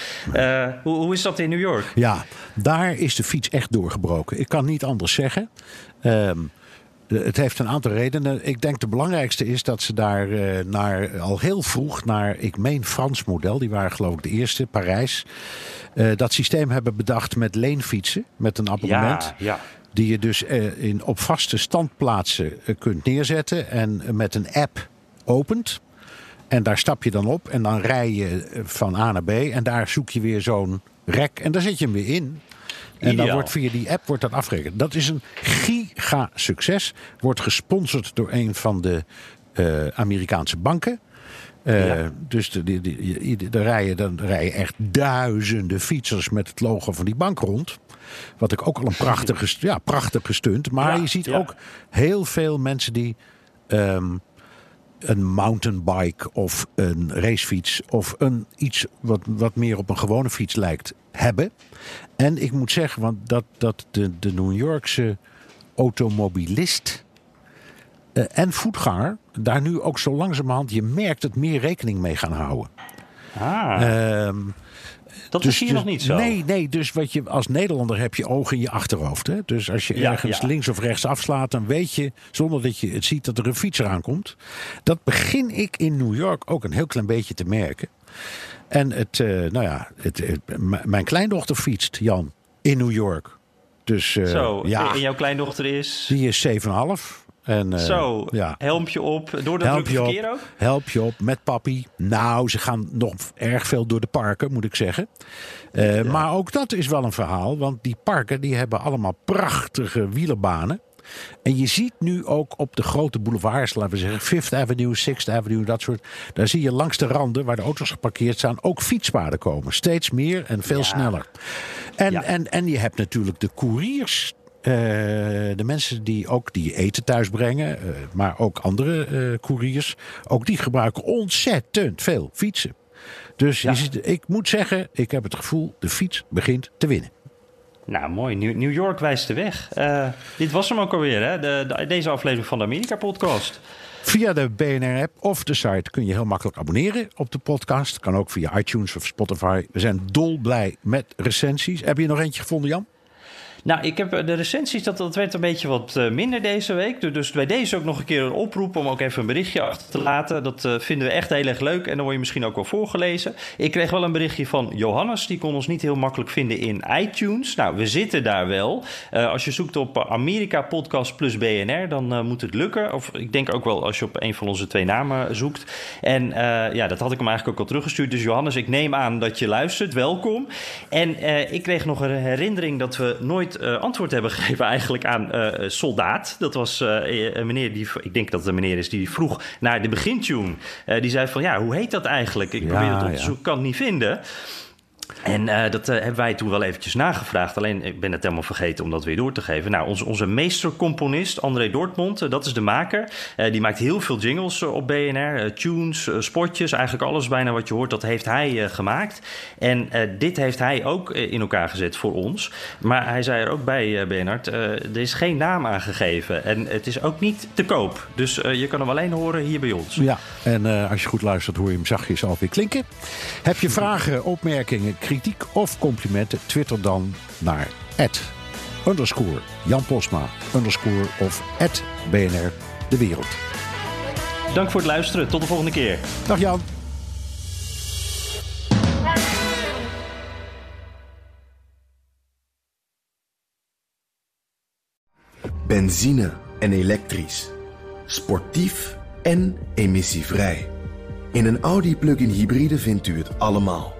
Hoe, hoe is dat in New York? Ja, daar is de fiets echt doorgebroken. Ik kan niet anders zeggen. Ehm, het heeft een aantal redenen. Ik denk de belangrijkste is dat ze daar eh, naar, al heel vroeg naar, ik meen Frans model, die waren geloof ik de eerste, Parijs. eh, dat systeem hebben bedacht met leenfietsen, met een abonnement. Ja, ja. Die je dus eh, in, op vaste standplaatsen kunt neerzetten en met een app opent. En daar stap je dan op en dan rij je van A naar B. En daar zoek je weer zo'n rek en daar zet je hem weer in. En dan wordt via die app wordt dat afgerekend. Dat is een giga succes. Wordt gesponsord door een van de eh, Amerikaanse banken. Eh, Ja. Dus de, de, de- daar rijden, dan rijden echt duizenden fietsers met het logo van die bank rond. Wat ik ook al een prachtige, ja, prachtige stunt. Maar Ja, je ziet ja. ook heel veel mensen die ehm, een mountainbike of een racefiets of een iets wat, wat meer op een gewone fiets lijkt hebben. En ik moet zeggen, want dat, dat de, de New Yorkse automobilist eh, en voetganger daar nu ook zo langzamerhand, je merkt het meer rekening mee gaan houden. Ah, Ehm, dat dus, is hier dus- nog niet zo. Nee, nee, dus wat je als Nederlander heb je ogen in je achterhoofd. Hè? Dus als je Ja, ergens ja. links of rechts afslaat, dan weet je, zonder dat je het ziet, dat er een fietser aankomt. Dat begin ik in New York ook een heel klein beetje te merken. En het, eh, nou ja, het, mijn kleindochter fietst, Jan, in New York. Dus eh, Zo, ja, en jouw kleindochter is... die is 7,5. En, eh, Zo, ja. helmpje op. Door dat Help drukke verkeer op, ook? help je op met papi. Nou, ze gaan nog erg veel door de parken, moet ik zeggen. Eh, Maar ook dat is wel een verhaal. Want die parken die hebben allemaal prachtige wielerbanen. En je ziet nu ook op de grote boulevards, laten we zeggen, Fifth Avenue, Sixth Avenue, dat soort. Daar zie je langs de randen waar de auto's geparkeerd staan ook fietspaden komen. Steeds meer en veel sneller. En, Ja. en, en je hebt natuurlijk de couriers. Eh, de mensen die ook die eten thuis brengen, eh, maar ook andere eh couriers, ook die gebruiken ontzettend veel fietsen. Dus Ja. ziet, ik moet zeggen, ik heb het gevoel, de fiets begint te winnen. Nou, mooi. New, New York wijst de weg. Dit was hem ook alweer, hè? De, de- deze aflevering van de Amerika-podcast. Via de BNR-app of de site kun je heel makkelijk abonneren op de podcast. Kan ook via iTunes of Spotify. We zijn dolblij met recensies. Heb je nog eentje gevonden, Jan? Nou, ik heb eh, de recensies, dat, dat werd een beetje wat eh, minder deze week. Dus- Dus bij deze ook nog een keer een oproep om ook even een berichtje achter te laten. Dat eh, vinden we echt heel erg leuk en dan word je misschien ook wel voorgelezen. Ik kreeg wel een berichtje van Johannes, die kon ons niet heel makkelijk vinden in iTunes. Nou, we zitten daar wel. Als je zoekt op Amerika Podcast plus BNR, dan moet het lukken. Of ik denk ook wel als je op een van onze twee namen zoekt. En ja, dat had ik hem eigenlijk ook al teruggestuurd. Dus Johannes, ik neem aan dat je luistert. Welkom. En ik kreeg nog een herinnering dat we nooit eh, antwoord hebben gegeven eigenlijk aan eh, Soldaat. Dat was eh, een meneer die, ik denk dat het een meneer is, die vroeg naar de begintune. Die zei van, ja, hoe heet dat eigenlijk? Ik Ja, probeer het op te ja. zoeken, kan het niet vinden. En eh, dat eh, hebben wij toen wel eventjes nagevraagd. Alleen ik ben het helemaal vergeten om dat weer door te geven. Nou, onze, onze meestercomponist André Dortmund, eh, dat is de maker. Die maakt heel veel jingles op BNR. tunes, spotjes, eigenlijk alles bijna wat je hoort, dat heeft hij gemaakt. En dit heeft hij ook in elkaar gezet voor ons. Maar hij zei er ook bij, Bernard, er is geen naam aangegeven. En het is ook niet te koop. Dus je kan hem alleen horen hier bij ons. Ja, en als je goed luistert hoor je hem zachtjes alweer klinken. Heb je vragen, opmerkingen, kritiek of complimenten? Twitter dan naar underscore Jan Posma underscore of BNR De Wereld. Dank voor het luisteren. Tot de volgende keer. Dag Jan. Benzine en elektrisch. Sportief en emissievrij. In een Audi plug-in hybride vindt u het allemaal.